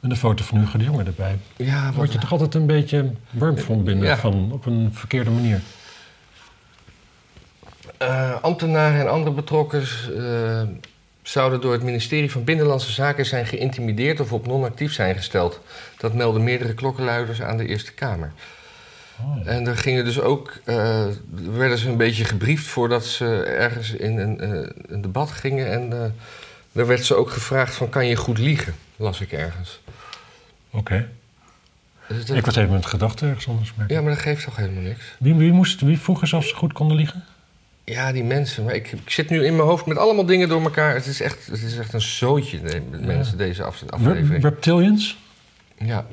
Met een foto van Hugo de Jonge erbij. Ja, word je toch altijd een beetje warm van binnen, Ja. van, op een verkeerde manier. Eh, ambtenaren en andere betrokkenen eh, zouden door het ministerie van Binnenlandse Zaken zijn geïntimideerd of op non-actief zijn gesteld. Dat melden meerdere klokkenluiders aan de Eerste Kamer. Oh. En er gingen dus ook, eh, werden ze een beetje gebriefd voordat ze ergens in een, een debat gingen. En daar werd ze ook gevraagd van, kan je goed liegen? Las ik ergens. Oké. Dus Ik was even met gedachten ergens anders. Ja, maar dat geeft toch helemaal niks? Wie, wie, moest, wie vroeger zelfs goed konden liegen? Ja, die mensen. Maar ik, ik zit nu in mijn hoofd met allemaal dingen door elkaar. Het is echt, het is echt een zootje, de, mensen, deze af, aflevering. reptilians? Ja.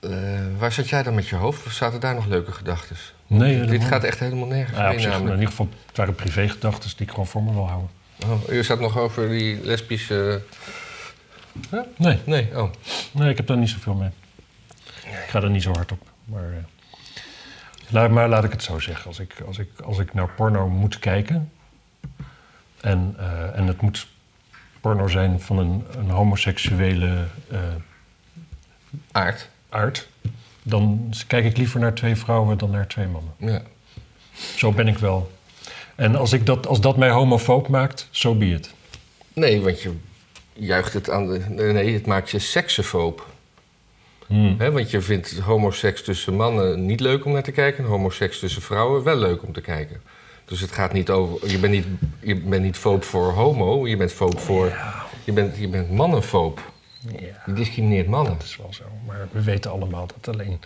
Eh, waar zat jij dan met je hoofd? Of zaten daar nog leuke gedachten? Nee, Dit gaat echt helemaal nergens Ja, heen zich, in ieder geval, het waren privégedachten die ik gewoon voor me wil houden. Oh, je zat nog over die lesbische... Nee, Nee, oh. nee, ik heb daar niet zoveel mee. Ik ga er niet zo hard op. Maar, eh, laat, maar laat ik het zo zeggen. Als ik, als ik, als ik naar porno moet kijken... en, eh, en het moet porno zijn van een, een homoseksuele eh, Aard. aard... dan kijk ik liever naar twee vrouwen dan naar twee mannen. Ja. Zo ben ik wel. En als, ik dat, als dat mij homofoob maakt, so be it. Nee, want je juicht het aan de... Nee, het maakt je seksofoob. Hmm. Want je vindt homoseks tussen mannen niet leuk om naar te kijken... en homoseks tussen vrouwen wel leuk om te kijken. Dus het gaat niet over... Je bent niet, je bent niet foob voor homo, je bent foob voor... Je bent, je bent mannenfoob. Ja, Je discrimineert mannen. dat is wel zo. Maar we weten allemaal dat alleen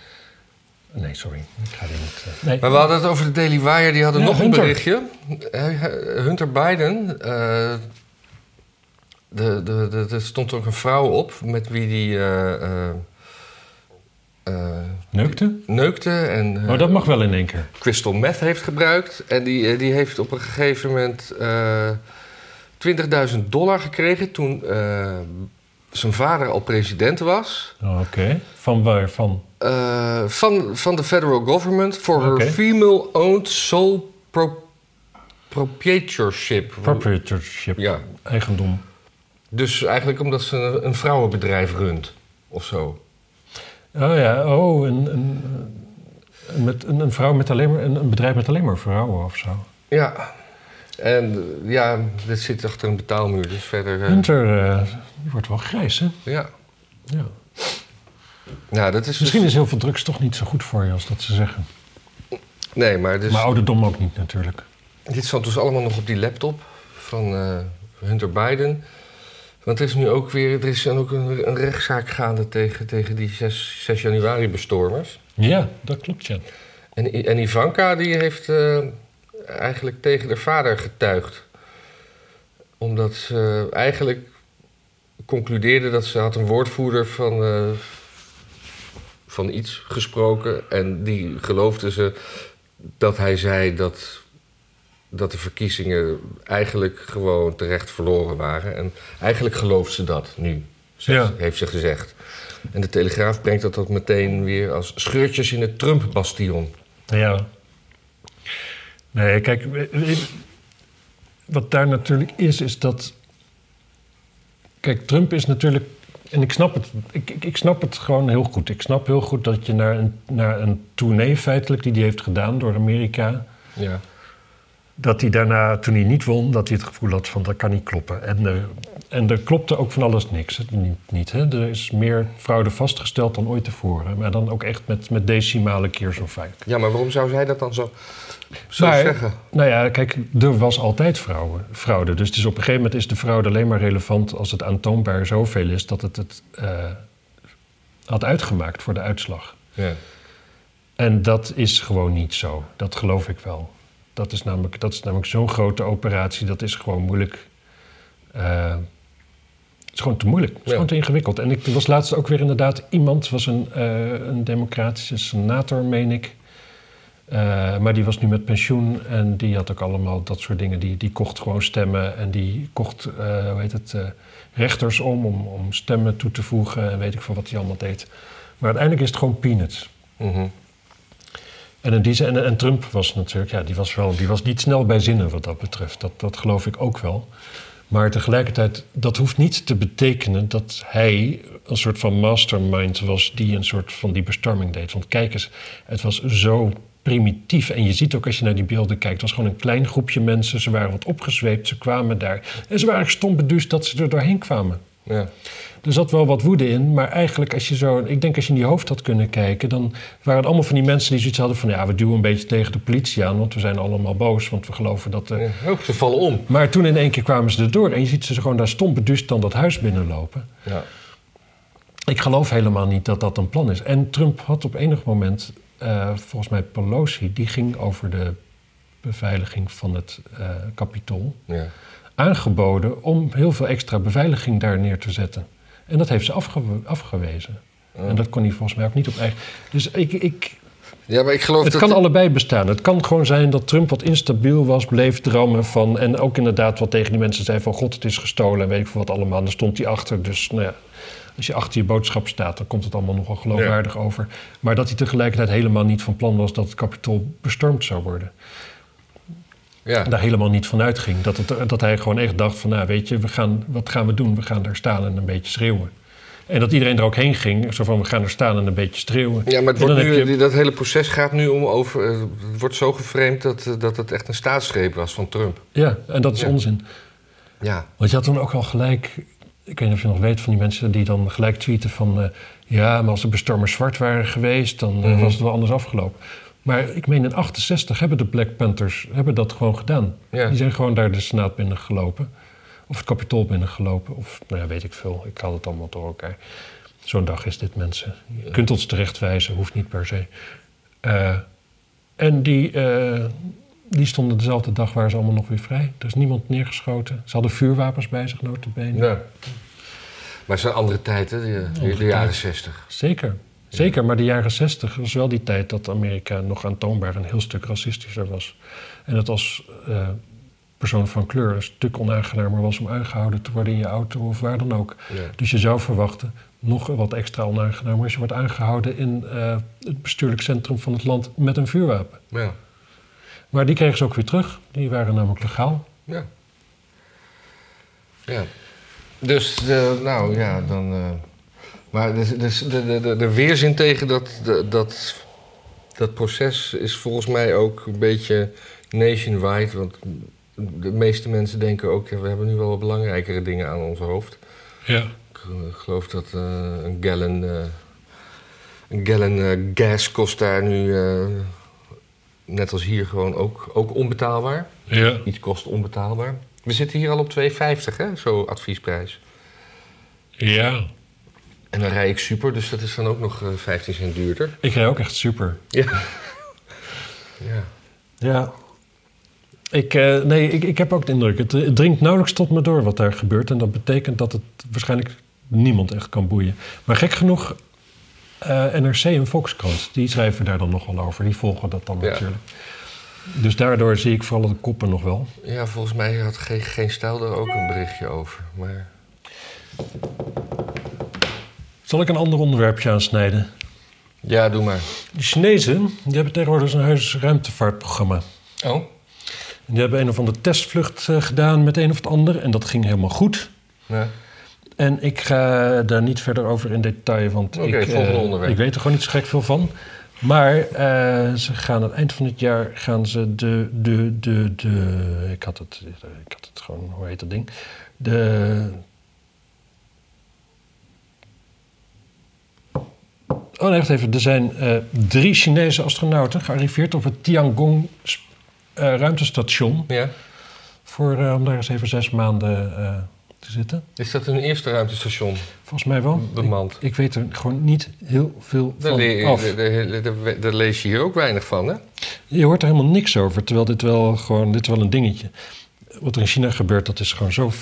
Nee, sorry. Ik ga niet... eh, nee. Maar we hadden het over de Daily Wire, die hadden Ja, nog een berichtje. Hunter Biden, eh, de, de, de, er stond ook een vrouw op met wie die eh, Neukte? neukte en eh, Oh, dat mag wel in één keer. crystal meth heeft gebruikt. En die, eh, die heeft op een gegeven moment eh 20.000 dollar gekregen toen eh, zijn vader al president was. Oh, Oké. Van waar? Van? Eh, van, van de federal government for her female-owned sole pro- proprietorship. Proprietorship. Ja, Eigendom. dus eigenlijk omdat ze een, een vrouwenbedrijf runt of zo. Oh ja, oh, een, een, met, een, een vrouw met alleen maar... Een, een bedrijf met alleen maar vrouwen of zo. Ja, en ja, dit zit achter een betaalmuur, dus verder... eh, Hunter, eh, die wordt wel grijs, hè? ja. Ja. Nou, dat is dus- Misschien is heel veel drugs toch niet zo goed voor je als dat ze zeggen. Nee, maar, dus, Maar ouderdom ook niet natuurlijk. dit stond dus allemaal nog op die laptop van eh, Hunter Biden. Want er is nu ook weer er is ook een, een rechtszaak gaande tegen, tegen die 6, 6 januari bestormers. Ja, dat klopt, ja. En, en Ivanka die heeft eh, eigenlijk tegen haar vader getuigd. Omdat ze eigenlijk concludeerde dat ze had een woordvoerder van, eh, van iets gesproken. En die geloofde ze dat hij zei dat, dat de verkiezingen eigenlijk gewoon terecht verloren waren. En eigenlijk gelooft ze dat nu, zegt- Ja. heeft ze gezegd. En de Telegraaf brengt dat ook meteen weer als scheurtjes in het Trump-bastion. Ja. Nee, kijk, wat daar natuurlijk is, is dat. Kijk, Trump is natuurlijk. En ik snap het, ik, ik, ik snap het gewoon heel goed. Ik snap heel goed dat je naar een, naar een tournee feitelijk die hij heeft gedaan door Amerika. Ja. Dat hij daarna, toen hij niet won, dat hij het gevoel had van dat kan niet kloppen. En er, en er klopte ook van alles niks. hè. Niet, niet, hè. Er is meer fraude vastgesteld dan ooit tevoren. Maar dan ook echt met, met decimale keer zo vaak. Ja, maar waarom zou zij dat dan zo, zo Maar, zeggen? Nou ja, kijk, er was altijd fraude, fraude. Dus het is op een gegeven moment is de fraude alleen maar relevant als het aantoonbaar zoveel is dat het het eh, had uitgemaakt voor de uitslag. Ja. En dat is gewoon niet zo. Dat geloof ik wel. Dat is namelijk, dat is namelijk zo'n grote operatie, dat is gewoon moeilijk. eh, het is gewoon te moeilijk. Het is Ja. gewoon te ingewikkeld. En ik was laatst ook weer inderdaad iemand, was een, eh, een democratische senator, meen ik. Eh, maar die was nu met pensioen en die had ook allemaal dat soort dingen. Die, die kocht gewoon stemmen en die kocht, hoe heet het, rechters om, om om stemmen toe te voegen en weet ik veel wat hij allemaal deed. Maar uiteindelijk is het gewoon peanuts. Mhm. En, die en Trump was natuurlijk, ja, die was, wel, die was niet snel bij zinnen wat dat betreft. Dat, dat geloof ik ook wel. Maar tegelijkertijd, dat hoeft niet te betekenen dat hij een soort van mastermind was die een soort van die bestorming deed. Want kijk eens, het was zo primitief. En je ziet ook als je naar die beelden kijkt, het was gewoon een klein groepje mensen. Ze waren wat opgezweept, ze kwamen daar. En ze waren stom beduusd dat ze er doorheen kwamen. Ja. Er zat wel wat woede in, maar eigenlijk als je zo... Ik denk als je in die hoofd had kunnen kijken... dan waren het allemaal van die mensen die zoiets hadden van... ja, we duwen een beetje tegen de politie aan... want we zijn allemaal boos, want we geloven dat... eh, Ja. Ze vallen om. Maar toen in één keer kwamen ze erdoor... en je ziet ze gewoon daar stom beduusd dan dat huis binnenlopen. Ja. Ik geloof helemaal niet dat dat een plan is. En Trump had op enig moment... eh, volgens mij Pelosi, die ging over de beveiliging van het eh kapitool... Ja. Aangeboden om heel veel extra beveiliging daar neer te zetten. En dat heeft ze afge- afgewezen. En dat kon hij volgens mij ook niet op eigen... Dus ik, ik, ja, maar ik geloof het dat... kan allebei bestaan. Het kan gewoon zijn dat Trump wat instabiel was, bleef drammen van... en ook inderdaad wat tegen die mensen zei van... god, het is gestolen en weet ik veel wat allemaal. En daar stond hij achter. Dus nou ja, als je achter je boodschap staat... dan komt het allemaal nogal geloofwaardig over. Maar dat hij tegelijkertijd helemaal niet van plan was... dat het kapitool bestormd zou worden. Ja. daar helemaal niet van uitging. Dat, het, dat hij gewoon echt dacht van, nou weet je, we gaan, wat gaan we doen? We gaan daar staan en een beetje schreeuwen. En dat iedereen er ook heen ging, zo van, we gaan er staan en een beetje schreeuwen. Ja, maar het dan wordt nu, je- dat hele proces gaat nu om over... eh, Het wordt zo geframed dat, eh, dat het echt een staatsgreep was van Trump. Ja, en dat is Ja. onzin. Ja. Want je had toen ook al gelijk, ik weet niet of je nog weet van die mensen die dan gelijk tweeten van... eh, ja, maar als de bestormers zwart waren geweest, dan Mhm. was het wel anders afgelopen. Maar ik meen in 68 hebben de Black Panthers hebben dat gewoon gedaan. Ja. Die zijn gewoon daar de Senaat binnengelopen. Of het Capitool binnengelopen. Of, nou ja, weet ik veel. Ik haal het allemaal door elkaar. Zo'n dag is dit, mensen. Je kunt ons terecht wijzen, hoeft niet per se. Eh, en die, eh, die stonden dezelfde dag waren ze allemaal nog weer vrij. Er is niemand neergeschoten. Ze hadden vuurwapens bij zich, notabene. Ja. Maar het zijn andere tijden, de, de, jaren tijd. 60. Zeker. Zeker, maar de jaren zestig was wel die tijd dat Amerika nog aantoonbaar een heel stuk racistischer was. En dat als eh, persoon van kleur een stuk onaangenamer was om aangehouden te worden in je auto of waar dan ook. Ja. Dus je zou verwachten, nog wat extra onaangenamer als je wordt aangehouden in eh, het bestuurlijk centrum van het land met een vuurwapen. Ja. Maar die kregen ze ook weer terug. Die waren namelijk legaal. Ja. Ja. Dus, de, nou ja, dan. Maar de, de, de, de, de weerzin tegen dat, dat, dat proces is volgens mij ook een beetje nationwide. Want de meeste mensen denken ook, ja, we hebben nu wel wat belangrijkere dingen aan ons hoofd. Ja. Ik eh, geloof dat eh, een gallon, eh, een gallon gas kost daar nu, net als hier, gewoon ook, ook onbetaalbaar. Ja. Iets kost onbetaalbaar. We zitten hier al op 2,50 hè, zo adviesprijs. Ja. En dan rij ik super, dus dat is dan ook nog eh, 15 cent duurder. Ik rij ook echt super. Ja. ja. Ja. Ik, eh, nee, ik, ik heb ook de indruk, het, het dringt nauwelijks tot me door wat daar gebeurt. En dat betekent dat het waarschijnlijk niemand echt kan boeien. Maar gek genoeg, eh, NRC en Volkskrant, die schrijven daar dan nog wel over. Die volgen dat dan Ja. natuurlijk. Dus daardoor zie ik vooral de koppen nog wel. Ja, volgens mij had geen, geen stijl er ook een berichtje over. Maar Zal ik een ander onderwerpje aansnijden? ja, doe maar. De Chinezen die hebben tegenwoordig een huis ruimtevaartprogramma. Oh, En die hebben een of andere testvlucht eh, gedaan met een of het ander. En dat ging helemaal goed. ja. En ik ga daar niet verder over in detail, want ik, eh, ik weet er gewoon niet zo gek veel van. Maar eh, ze gaan aan het eind van het jaar gaan ze de, de, de, de ik had het, ik had het gewoon, hoe heet dat ding? De, oh nee, wacht even, er zijn eh, drie Chinese astronauten gearriveerd op het Tiangong eh, ruimtestation ja. voor, eh, om daar eens even zes maanden te zitten. Is dat een eerste ruimtestation Volgens mij wel. bemand? Ik, ik weet er gewoon niet heel veel Daar, van le- af. daar- lees je hier ook weinig van, hè? Je hoort er helemaal niks over, terwijl dit wel gewoon, dit wel een dingetje. Wat er in China gebeurt, dat is gewoon zo,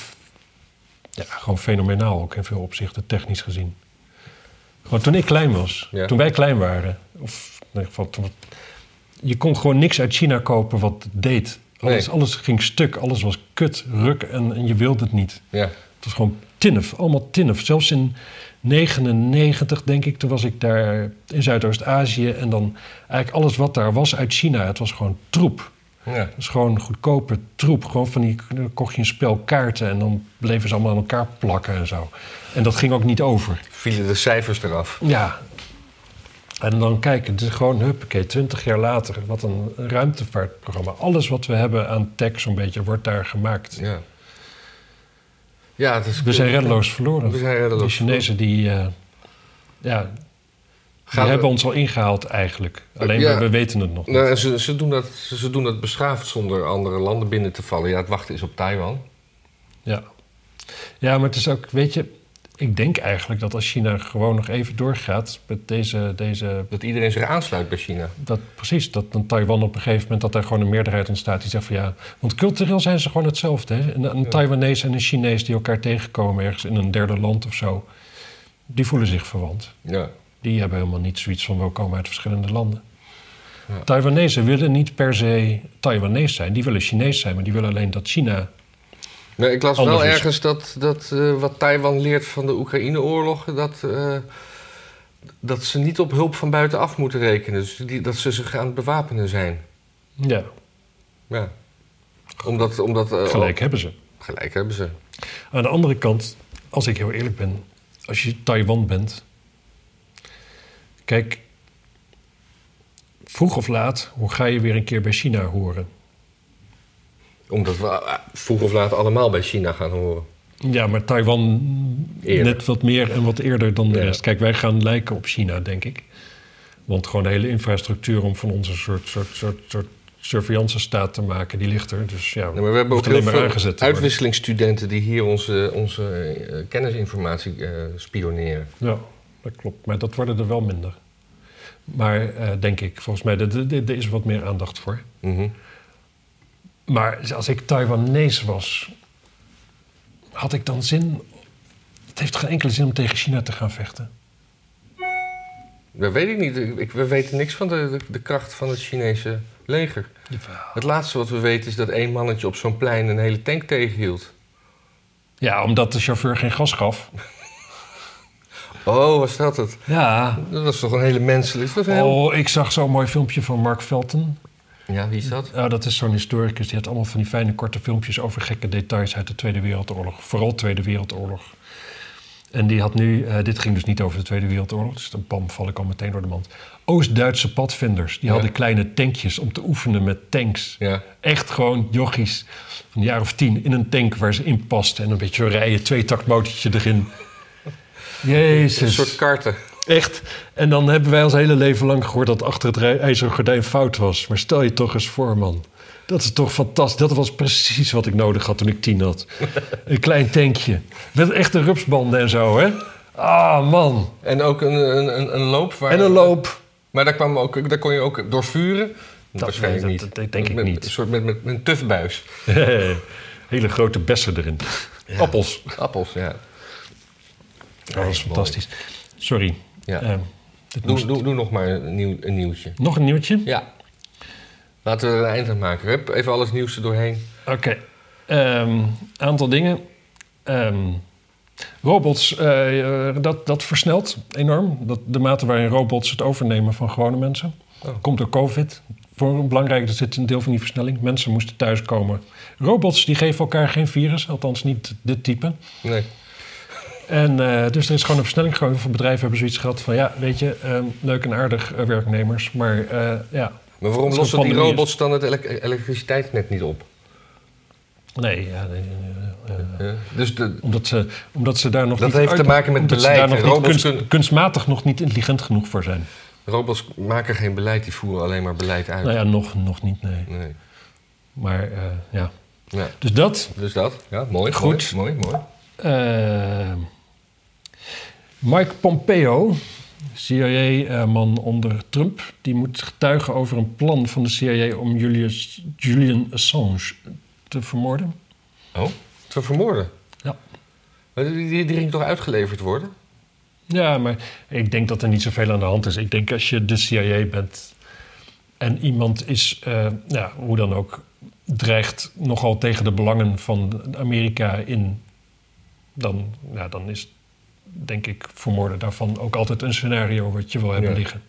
ja, gewoon fenomenaal ook in veel opzichten, technisch gezien. Gewoon toen ik klein was, Ja. toen wij klein waren, of in ieder geval, toen- je kon gewoon niks uit China kopen wat deed. Alles, Nee. alles ging stuk, alles was kut, ruk en, en je wilde het niet. Ja. Het was gewoon tinnef, allemaal tinnef. Zelfs in 99, denk ik, toen was ik daar in Zuidoost-Azië. En dan eigenlijk alles wat daar was uit China, het was gewoon troep. Ja. Het was gewoon goedkope troep. Gewoon van die, dan kocht je een spel kaarten en dan bleven ze allemaal aan elkaar plakken en zo. En dat ging ook niet over. Vielen de cijfers eraf. Ja. En dan kijken, het is gewoon, huppakee, 20 jaar later, wat een ruimtevaartprogramma. Alles wat we hebben aan tech zo'n beetje, wordt daar gemaakt. Ja. Ja, het is... We zijn reddeloos verloren. We zijn reddeloos De Chinezen die, eh, ja, die Gaan we- hebben ons al ingehaald eigenlijk. Alleen Ja. we, we weten het nog niet. Nou, ze, ze, doen dat, ze doen dat beschaafd zonder andere landen binnen te vallen. Ja, het wachten is op Taiwan. Ja. ja, maar het is ook, weet je, ik denk eigenlijk dat als China gewoon nog even doorgaat met deze, deze Dat iedereen zich aansluit bij China. dat precies, dat dan Taiwan op een gegeven moment dat er gewoon een meerderheid ontstaat die zegt van ja, want cultureel zijn ze gewoon hetzelfde. Hè? Een, een Ja. Taiwanese en een Chinees die elkaar tegenkomen ergens in een derde land of zo, die voelen zich verwant. Ja. Die hebben helemaal niet zoiets van we komen uit verschillende landen. Ja. Taiwanese willen niet per se Taiwanese zijn, die willen Chinees zijn, maar die willen alleen dat China. Nee, ik las wel is- ergens dat, dat eh, wat Taiwan leert van de Oekraïne-oorlog... Dat, eh, dat ze niet op hulp van buitenaf moeten rekenen. Dus die, dat ze zich aan het bewapenen zijn. Ja, Ja. Omdat... omdat eh, gelijk hebben ze. Gelijk hebben ze. Aan de andere kant, als ik heel eerlijk ben, als je Taiwan bent. Kijk, vroeg of laat, hoe ga je weer een keer bij China horen? Omdat we eh, vroeg of laat allemaal bij China gaan horen. Ja, maar Taiwan Eerder. net wat meer en wat eerder dan de Ja. rest. Kijk, wij gaan lijken op China, denk ik. Want gewoon de hele infrastructuur om van ons een soort, soort, soort, soort surveillance staat te maken, die ligt er. Dus ja, maar we hebben ook heel veel uitwisselingsstudenten... die hier onze, onze eh, kennisinformatie eh, spioneren. Ja, dat klopt. Maar dat worden er wel minder. Maar eh, denk ik, volgens mij, er- is wat meer aandacht voor. Mhm. Maar als ik Taiwanese was, had ik dan zin... Het heeft geen enkele zin om tegen China te gaan vechten. Dat weet ik niet. Ik, we weten niks van de, de, de kracht van het Chinese leger. Het laatste wat we weten is dat één mannetje op zo'n plein een hele tank tegenhield. Ja, omdat de chauffeur geen gas gaf. Oh, was dat het? Ja. Dat was toch een hele menselijk... Dat was een heel- Oh, ik zag zo'n mooi filmpje van Mark Felton. Ja, wie is dat? Ja, dat is zo'n historicus. Die had allemaal van die fijne korte filmpjes over gekke details uit de Tweede Wereldoorlog. Vooral Tweede Wereldoorlog. En die had nu, eh, dit ging dus niet over de Tweede Wereldoorlog, dus dan bam, val ik al meteen door de mand. Oost-Duitse padvinders, die Ja. hadden kleine tankjes om te oefenen met tanks. Ja. Echt gewoon jochies van een jaar of tien in een tank waar ze in pasten. En een beetje rijden, tweetaktmotortje erin. Jezus. Een soort karten. Echt. En dan hebben wij ons hele leven lang gehoord dat achter het ijzeren gordijn fout was. Maar stel je toch eens voor, man. Dat is toch fantastisch. Dat was precies wat ik nodig had toen ik tien had. Een klein tankje. Met echte rupsbanden en zo, hè? Ah, man. En ook een, een, een, een loop waar... En een loop. Maar daar, kwam ook, daar kon je ook door vuren. Waarschijnlijk nee, niet. dat- dat denk ik Met- niet. Een soort met, met, met een tufbuis. Hele grote bessen erin. Appels. Appels, ja. Dat was mooi. fantastisch. Sorry. Ja. Eh, dit Doe, moest- doe, doe nog maar een, nieuw, een nieuwtje. Nog een nieuwtje? Ja. Laten we er een eind aan maken. Hup, even alles nieuws er doorheen. Oké. Ehm, aantal dingen. Ehm, robots, eh, eh, dat, dat versnelt enorm. Dat, de mate waarin robots het overnemen van gewone mensen. Oh. Komt door COVID. Voor een belangrijk, dat zit een deel van die versnelling. Mensen moesten thuiskomen. Robots die geven elkaar geen virus, althans niet dit type. Nee. En eh, dus er is gewoon een versnelling. Heel veel bedrijven hebben zoiets gehad van... ja, weet je, ehm, leuk en aardig eh, werknemers, maar eh, ja... Maar waarom lossen die robots dan het elek- elektriciteitsnet niet op? Nee, ja, nee. Dus de, Omdat ze, omdat ze daar nog Dat niet heeft te maken met ze beleid. niet Robots kunst- kunnen- kunstmatig nog niet intelligent genoeg voor zijn. robots maken geen beleid, die voeren alleen maar beleid uit. Nou ja, nog, nog niet, nee. Nee. Maar ja. Ja. Dus dat. Dus dat, ja, mooi. Goed. Mooi, mooi. mooi. eh, Mike Pompeo, CIA-man onder Trump, die moet getuigen over een plan van de CIA om Julius, Julian Assange te vermoorden. Oh, te vermoorden. Ja. Maar die, die, ging toch uitgeleverd worden? Ja, maar ik denk dat er niet zoveel aan de hand is. Ik denk als je de CIA bent en iemand is, eh, ja, hoe dan ook, dreigt nogal tegen de belangen van Amerika in, dan, ja, dan is denk ik vermoorden daarvan ook altijd een scenario wat je wil hebben Ja. liggen.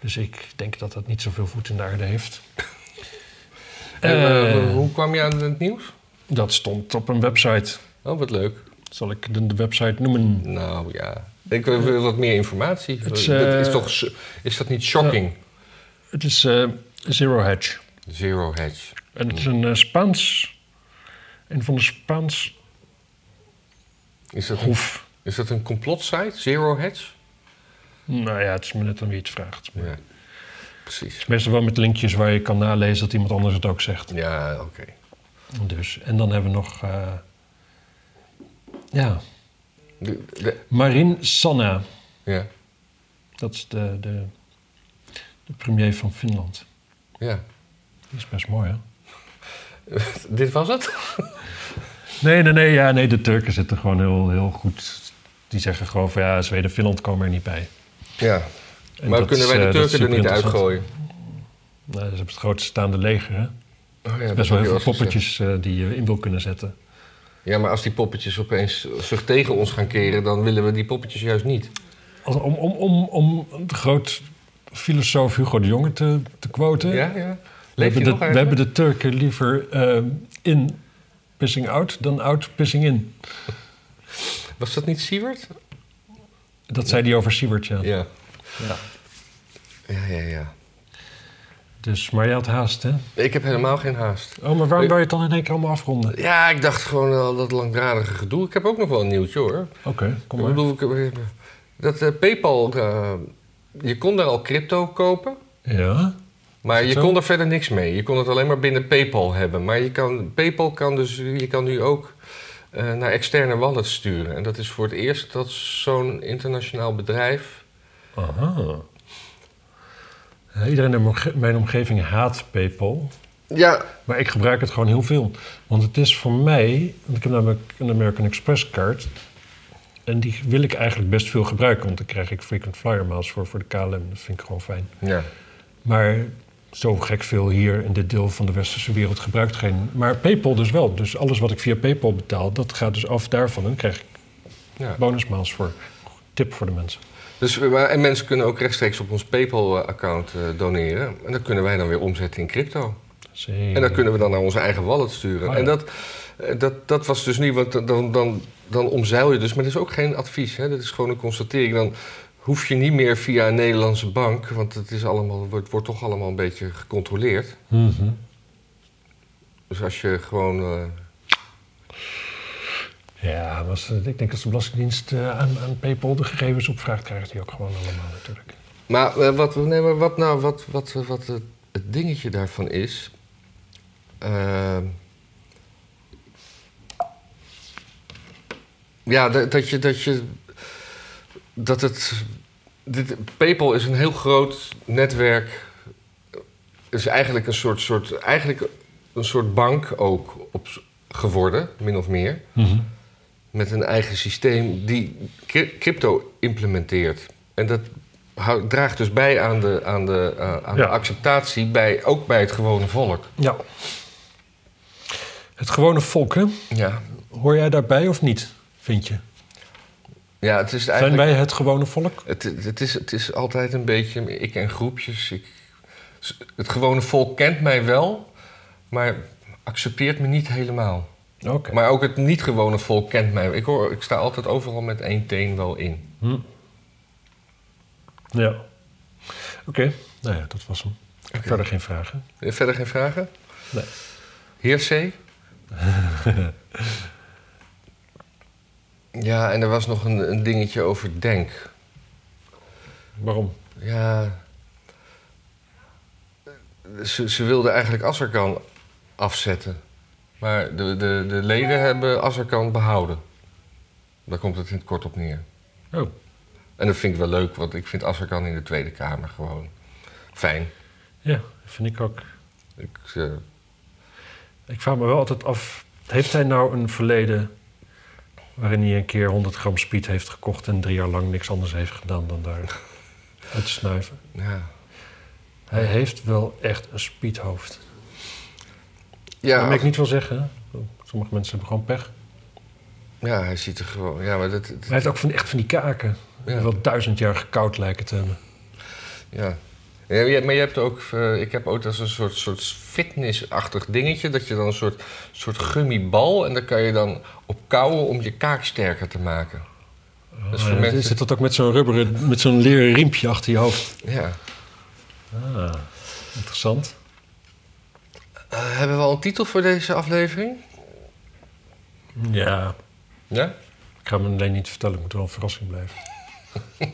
Dus ik denk dat dat niet zoveel voet in de aarde heeft. en, eh, Eh, hoe kwam je aan het nieuws? dat stond op een website. Oh, wat leuk. Zal ik de, de website noemen? Nou ja, ik wil wat meer informatie. Het is, dat is, eh, toch, is dat niet shocking? Het is eh, Zero Hedge. Zero hedge. En het is een eh, Spaans. Een van de Spaans Is dat, een, hoef. Is dat een complotsite? Zero hedge? Nou ja, het is me net aan wie het vraagt. Het Ja, precies. is meestal wel met linkjes waar je kan nalezen dat iemand anders het ook zegt. Ja, oké. Dus. En dan hebben we nog. eh, ja, De- de- Marin Sanna. Ja, Dat is de, de, de premier van Finland. ja. Die is best mooi, hè? Dit was het? Nee, nee, nee, ja, nee, de Turken zitten gewoon heel, heel goed. Die zeggen gewoon van ja, Zweden en Finland komen er niet bij. Ja. En maar dat kunnen is, wij de eh, dat is Turken er niet uitgooien? Nou, ze hebben het grootste staande leger, hè? Oh, ja, dat Best wel heel veel gezegd. poppetjes eh, die je in wil kunnen zetten. Ja, maar als die poppetjes opeens zich tegen ons gaan keren... dan willen we die poppetjes juist niet. Om, om, om, om de groot filosoof Hugo de Jonge te, te quoten. Ja, ja. we, hebben de, we hebben de Turken liever eh, in pissing out dan out pissing in. Was dat niet Siewert? Dat zei hij over Siewert, ja. Ja. Ja. Ja, ja, ja. Dus, maar je had haast, hè? Ik heb helemaal geen haast. Oh, maar waarom wil je het dan in één keer allemaal afronden? Ja, ik dacht gewoon al dat langdradige gedoe. Ik heb ook nog wel een nieuwtje hoor. Oké, kom Ik maar. bedoel, ik- dat eh, PayPal, eh, je kon daar al crypto kopen, Ja? Maar je zo? kon er verder niks mee. Je kon het alleen maar binnen PayPal hebben. Maar je kan, PayPal kan dus, je kan nu ook eh, naar externe wallets sturen. En dat is voor het eerst dat zo'n internationaal bedrijf Aha. Iedereen in omge- mijn omgeving haat PayPal. Ja, Maar ik gebruik het gewoon heel veel. Want het is voor mij... Want ik heb namelijk een American Express kaart. En die wil ik eigenlijk best veel gebruiken. Want daar krijg ik frequent flyer miles voor, voor de KLM. Dat vind ik gewoon fijn. ja. Maar zo gek veel hier in dit deel van de westerse wereld gebruikt geen. Maar PayPal dus wel. Dus alles wat ik via PayPal betaal, dat gaat dus af daarvan. En dan krijg ik ja. bonusmaals voor. Tip voor de mensen. Dus, eh, en mensen kunnen ook rechtstreeks op ons PayPal-account eh, doneren. En dat kunnen wij dan weer omzetten in crypto. Zeker. En dat kunnen we dan naar onze eigen wallet sturen. Oh, ja. En dat, eh, dat, dat was dus niet, want dan, dan, dan omzeil je dus. Maar dat is ook geen advies, hè? dat is gewoon een constatering. Dan hoef je niet meer via een Nederlandse bank, want het is allemaal, wordt, wordt toch allemaal een beetje gecontroleerd. Mhm. Dus als je gewoon. eh, Ja, maar als, ik denk als de Belastingdienst eh, aan, aan PayPal de gegevens opvraagt, krijgt hij ook gewoon allemaal natuurlijk. Maar, eh, wat, nee, maar wat nou, wat, wat, wat het, dingetje daarvan is. ja, dat, dat je. Dat, je, dat het. Dit, PayPal is een heel groot netwerk. is eigenlijk een soort, soort, eigenlijk een soort bank ook op, geworden, min of meer. Met een eigen systeem die cry- crypto implementeert. En dat draagt dus bij aan de, aan de, eh, aan Ja. de acceptatie, bij, ook bij het gewone volk. Ja. Het gewone volk, hè? Ja, Hoor jij daarbij of niet, vind je? Ja het is Zijn wij het gewone volk? Het, het, is, het is altijd een beetje ik en groepjes. Ik, het gewone volk kent mij wel, maar accepteert me niet helemaal. Oké. Maar ook het niet-gewone volk kent mij. Ik, hoor, ik sta altijd overal met één teen wel in. Hm. Ja. Oké, nou ja, dat was hem. Oké. Verder geen vragen. Verder geen vragen? Nee. Heer C? ja, en er was nog een, een dingetje over Denk. Waarom? Ja. Ze, ze wilden eigenlijk Azarkan afzetten. Maar de, de, de leden hebben Azarkan behouden. Daar komt het in het kort op neer. Oh, En dat vind ik wel leuk, want ik vind Azarkan in de Tweede Kamer gewoon fijn. ja, vind ik ook. Ik, eh, Ik vraag me wel altijd af, heeft hij nou een verleden waarin hij een keer 100 gram speed heeft gekocht en drie jaar lang niks anders heeft gedaan dan daar uit te snuiven? ja. Hij heeft wel echt een speedhoofd. Ja, dat wil ik niet wel zeggen. hè. Sommige mensen hebben gewoon pech. ja, hij ziet er gewoon... Ja, maar dat, dat- hij heeft ook van, echt van die kaken. Die Ja. wel duizend jaar gekoud lijken te hebben. Ja. Ja maar je hebt ook, eh, ik heb ook als een soort, soort fitnessachtig dingetje. Dat je dan een soort, soort gummibal en daar kan je dan op kouwen om je kaak sterker te maken. Dus voor Oh, ja, mensen- Zit dat ook met zo'n rubberen, met zo'n leren riempje achter je hoofd? Ja. Ah, interessant. Eh, hebben we al een titel voor deze aflevering? Ja, Ja? ik ga hem alleen niet vertellen. Het moet wel een verrassing blijven.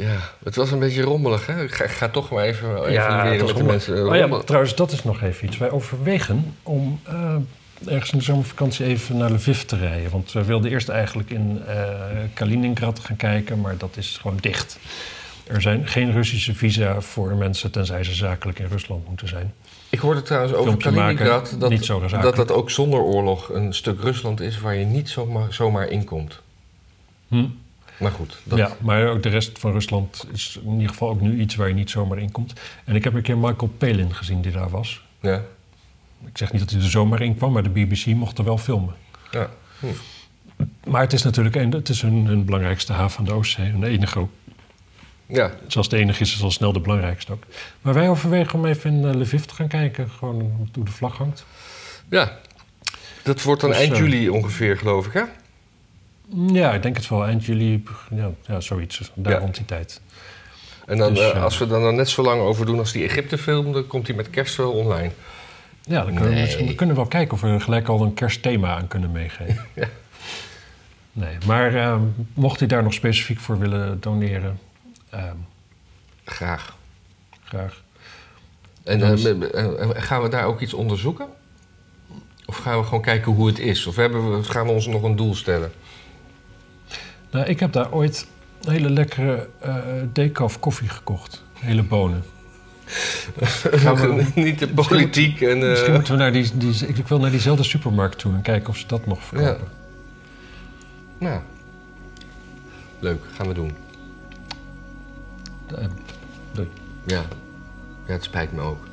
Ja, het was een beetje rommelig, hè? Ik ga, ik ga toch maar even Ja, evalueren het was met de mensen. Oh ja, trouwens, dat is nog even iets. Wij overwegen om eh, ergens in de zomervakantie even naar Lviv te rijden. Want we wilden eerst eigenlijk in eh, Kaliningrad gaan kijken, maar dat is gewoon dicht. Er zijn geen Russische visa voor mensen, tenzij ze zakelijk in Rusland moeten zijn. Ik hoorde trouwens over maken, Kaliningrad dat, niet zo zakelijk. dat dat ook zonder oorlog een stuk Rusland is waar je niet zomaar, zomaar inkomt. Hm. Maar goed, dat, Ja, maar ook de rest van Rusland is in ieder geval ook nu iets waar je niet zomaar in komt. En ik heb een keer Michael Palin gezien die daar was. ja. Ik zeg niet dat hij er zomaar in kwam, maar de BBC mocht er wel filmen. ja. Hm. Maar het is natuurlijk een, het is hun, hun belangrijkste haven aan de Oostzee. De enige ook. ja. Zoals de enige is, is al snel de belangrijkste ook. Maar wij overwegen om even in eh, Lviv te gaan kijken. Gewoon hoe de vlag hangt. Ja. Dat wordt dan Dus, eind eh, juli ongeveer, geloof ik, hè? Ja, ik denk het wel. Eind juli, ja, ja zoiets. Daar Ja. rond die tijd. En dan, Dus, eh, eh, als we dan, dan net zo lang over doen als die Egypte-film, dan komt die met kerst wel online. Ja, dan kunnen, we, Nee. we kunnen wel kijken of we er gelijk al een kerstthema aan kunnen meegeven. Ja. Nee, maar eh, mocht u daar nog specifiek voor willen doneren, eh, Graag. graag. En eh, gaan we daar ook iets onderzoeken? Of gaan we gewoon kijken hoe het is? Of hebben we, gaan we ons nog een doel stellen? Nou, ik heb daar ooit een hele lekkere eh decaf koffie gekocht. Hele bonen. We... Niet de politiek en... Misschien eh, moeten we naar die, die... Ik wil naar diezelfde supermarkt toe en kijken of ze dat nog verkopen. Nou, leuk, gaan we doen. Eh, doei. Ja, ja het spijt me ook.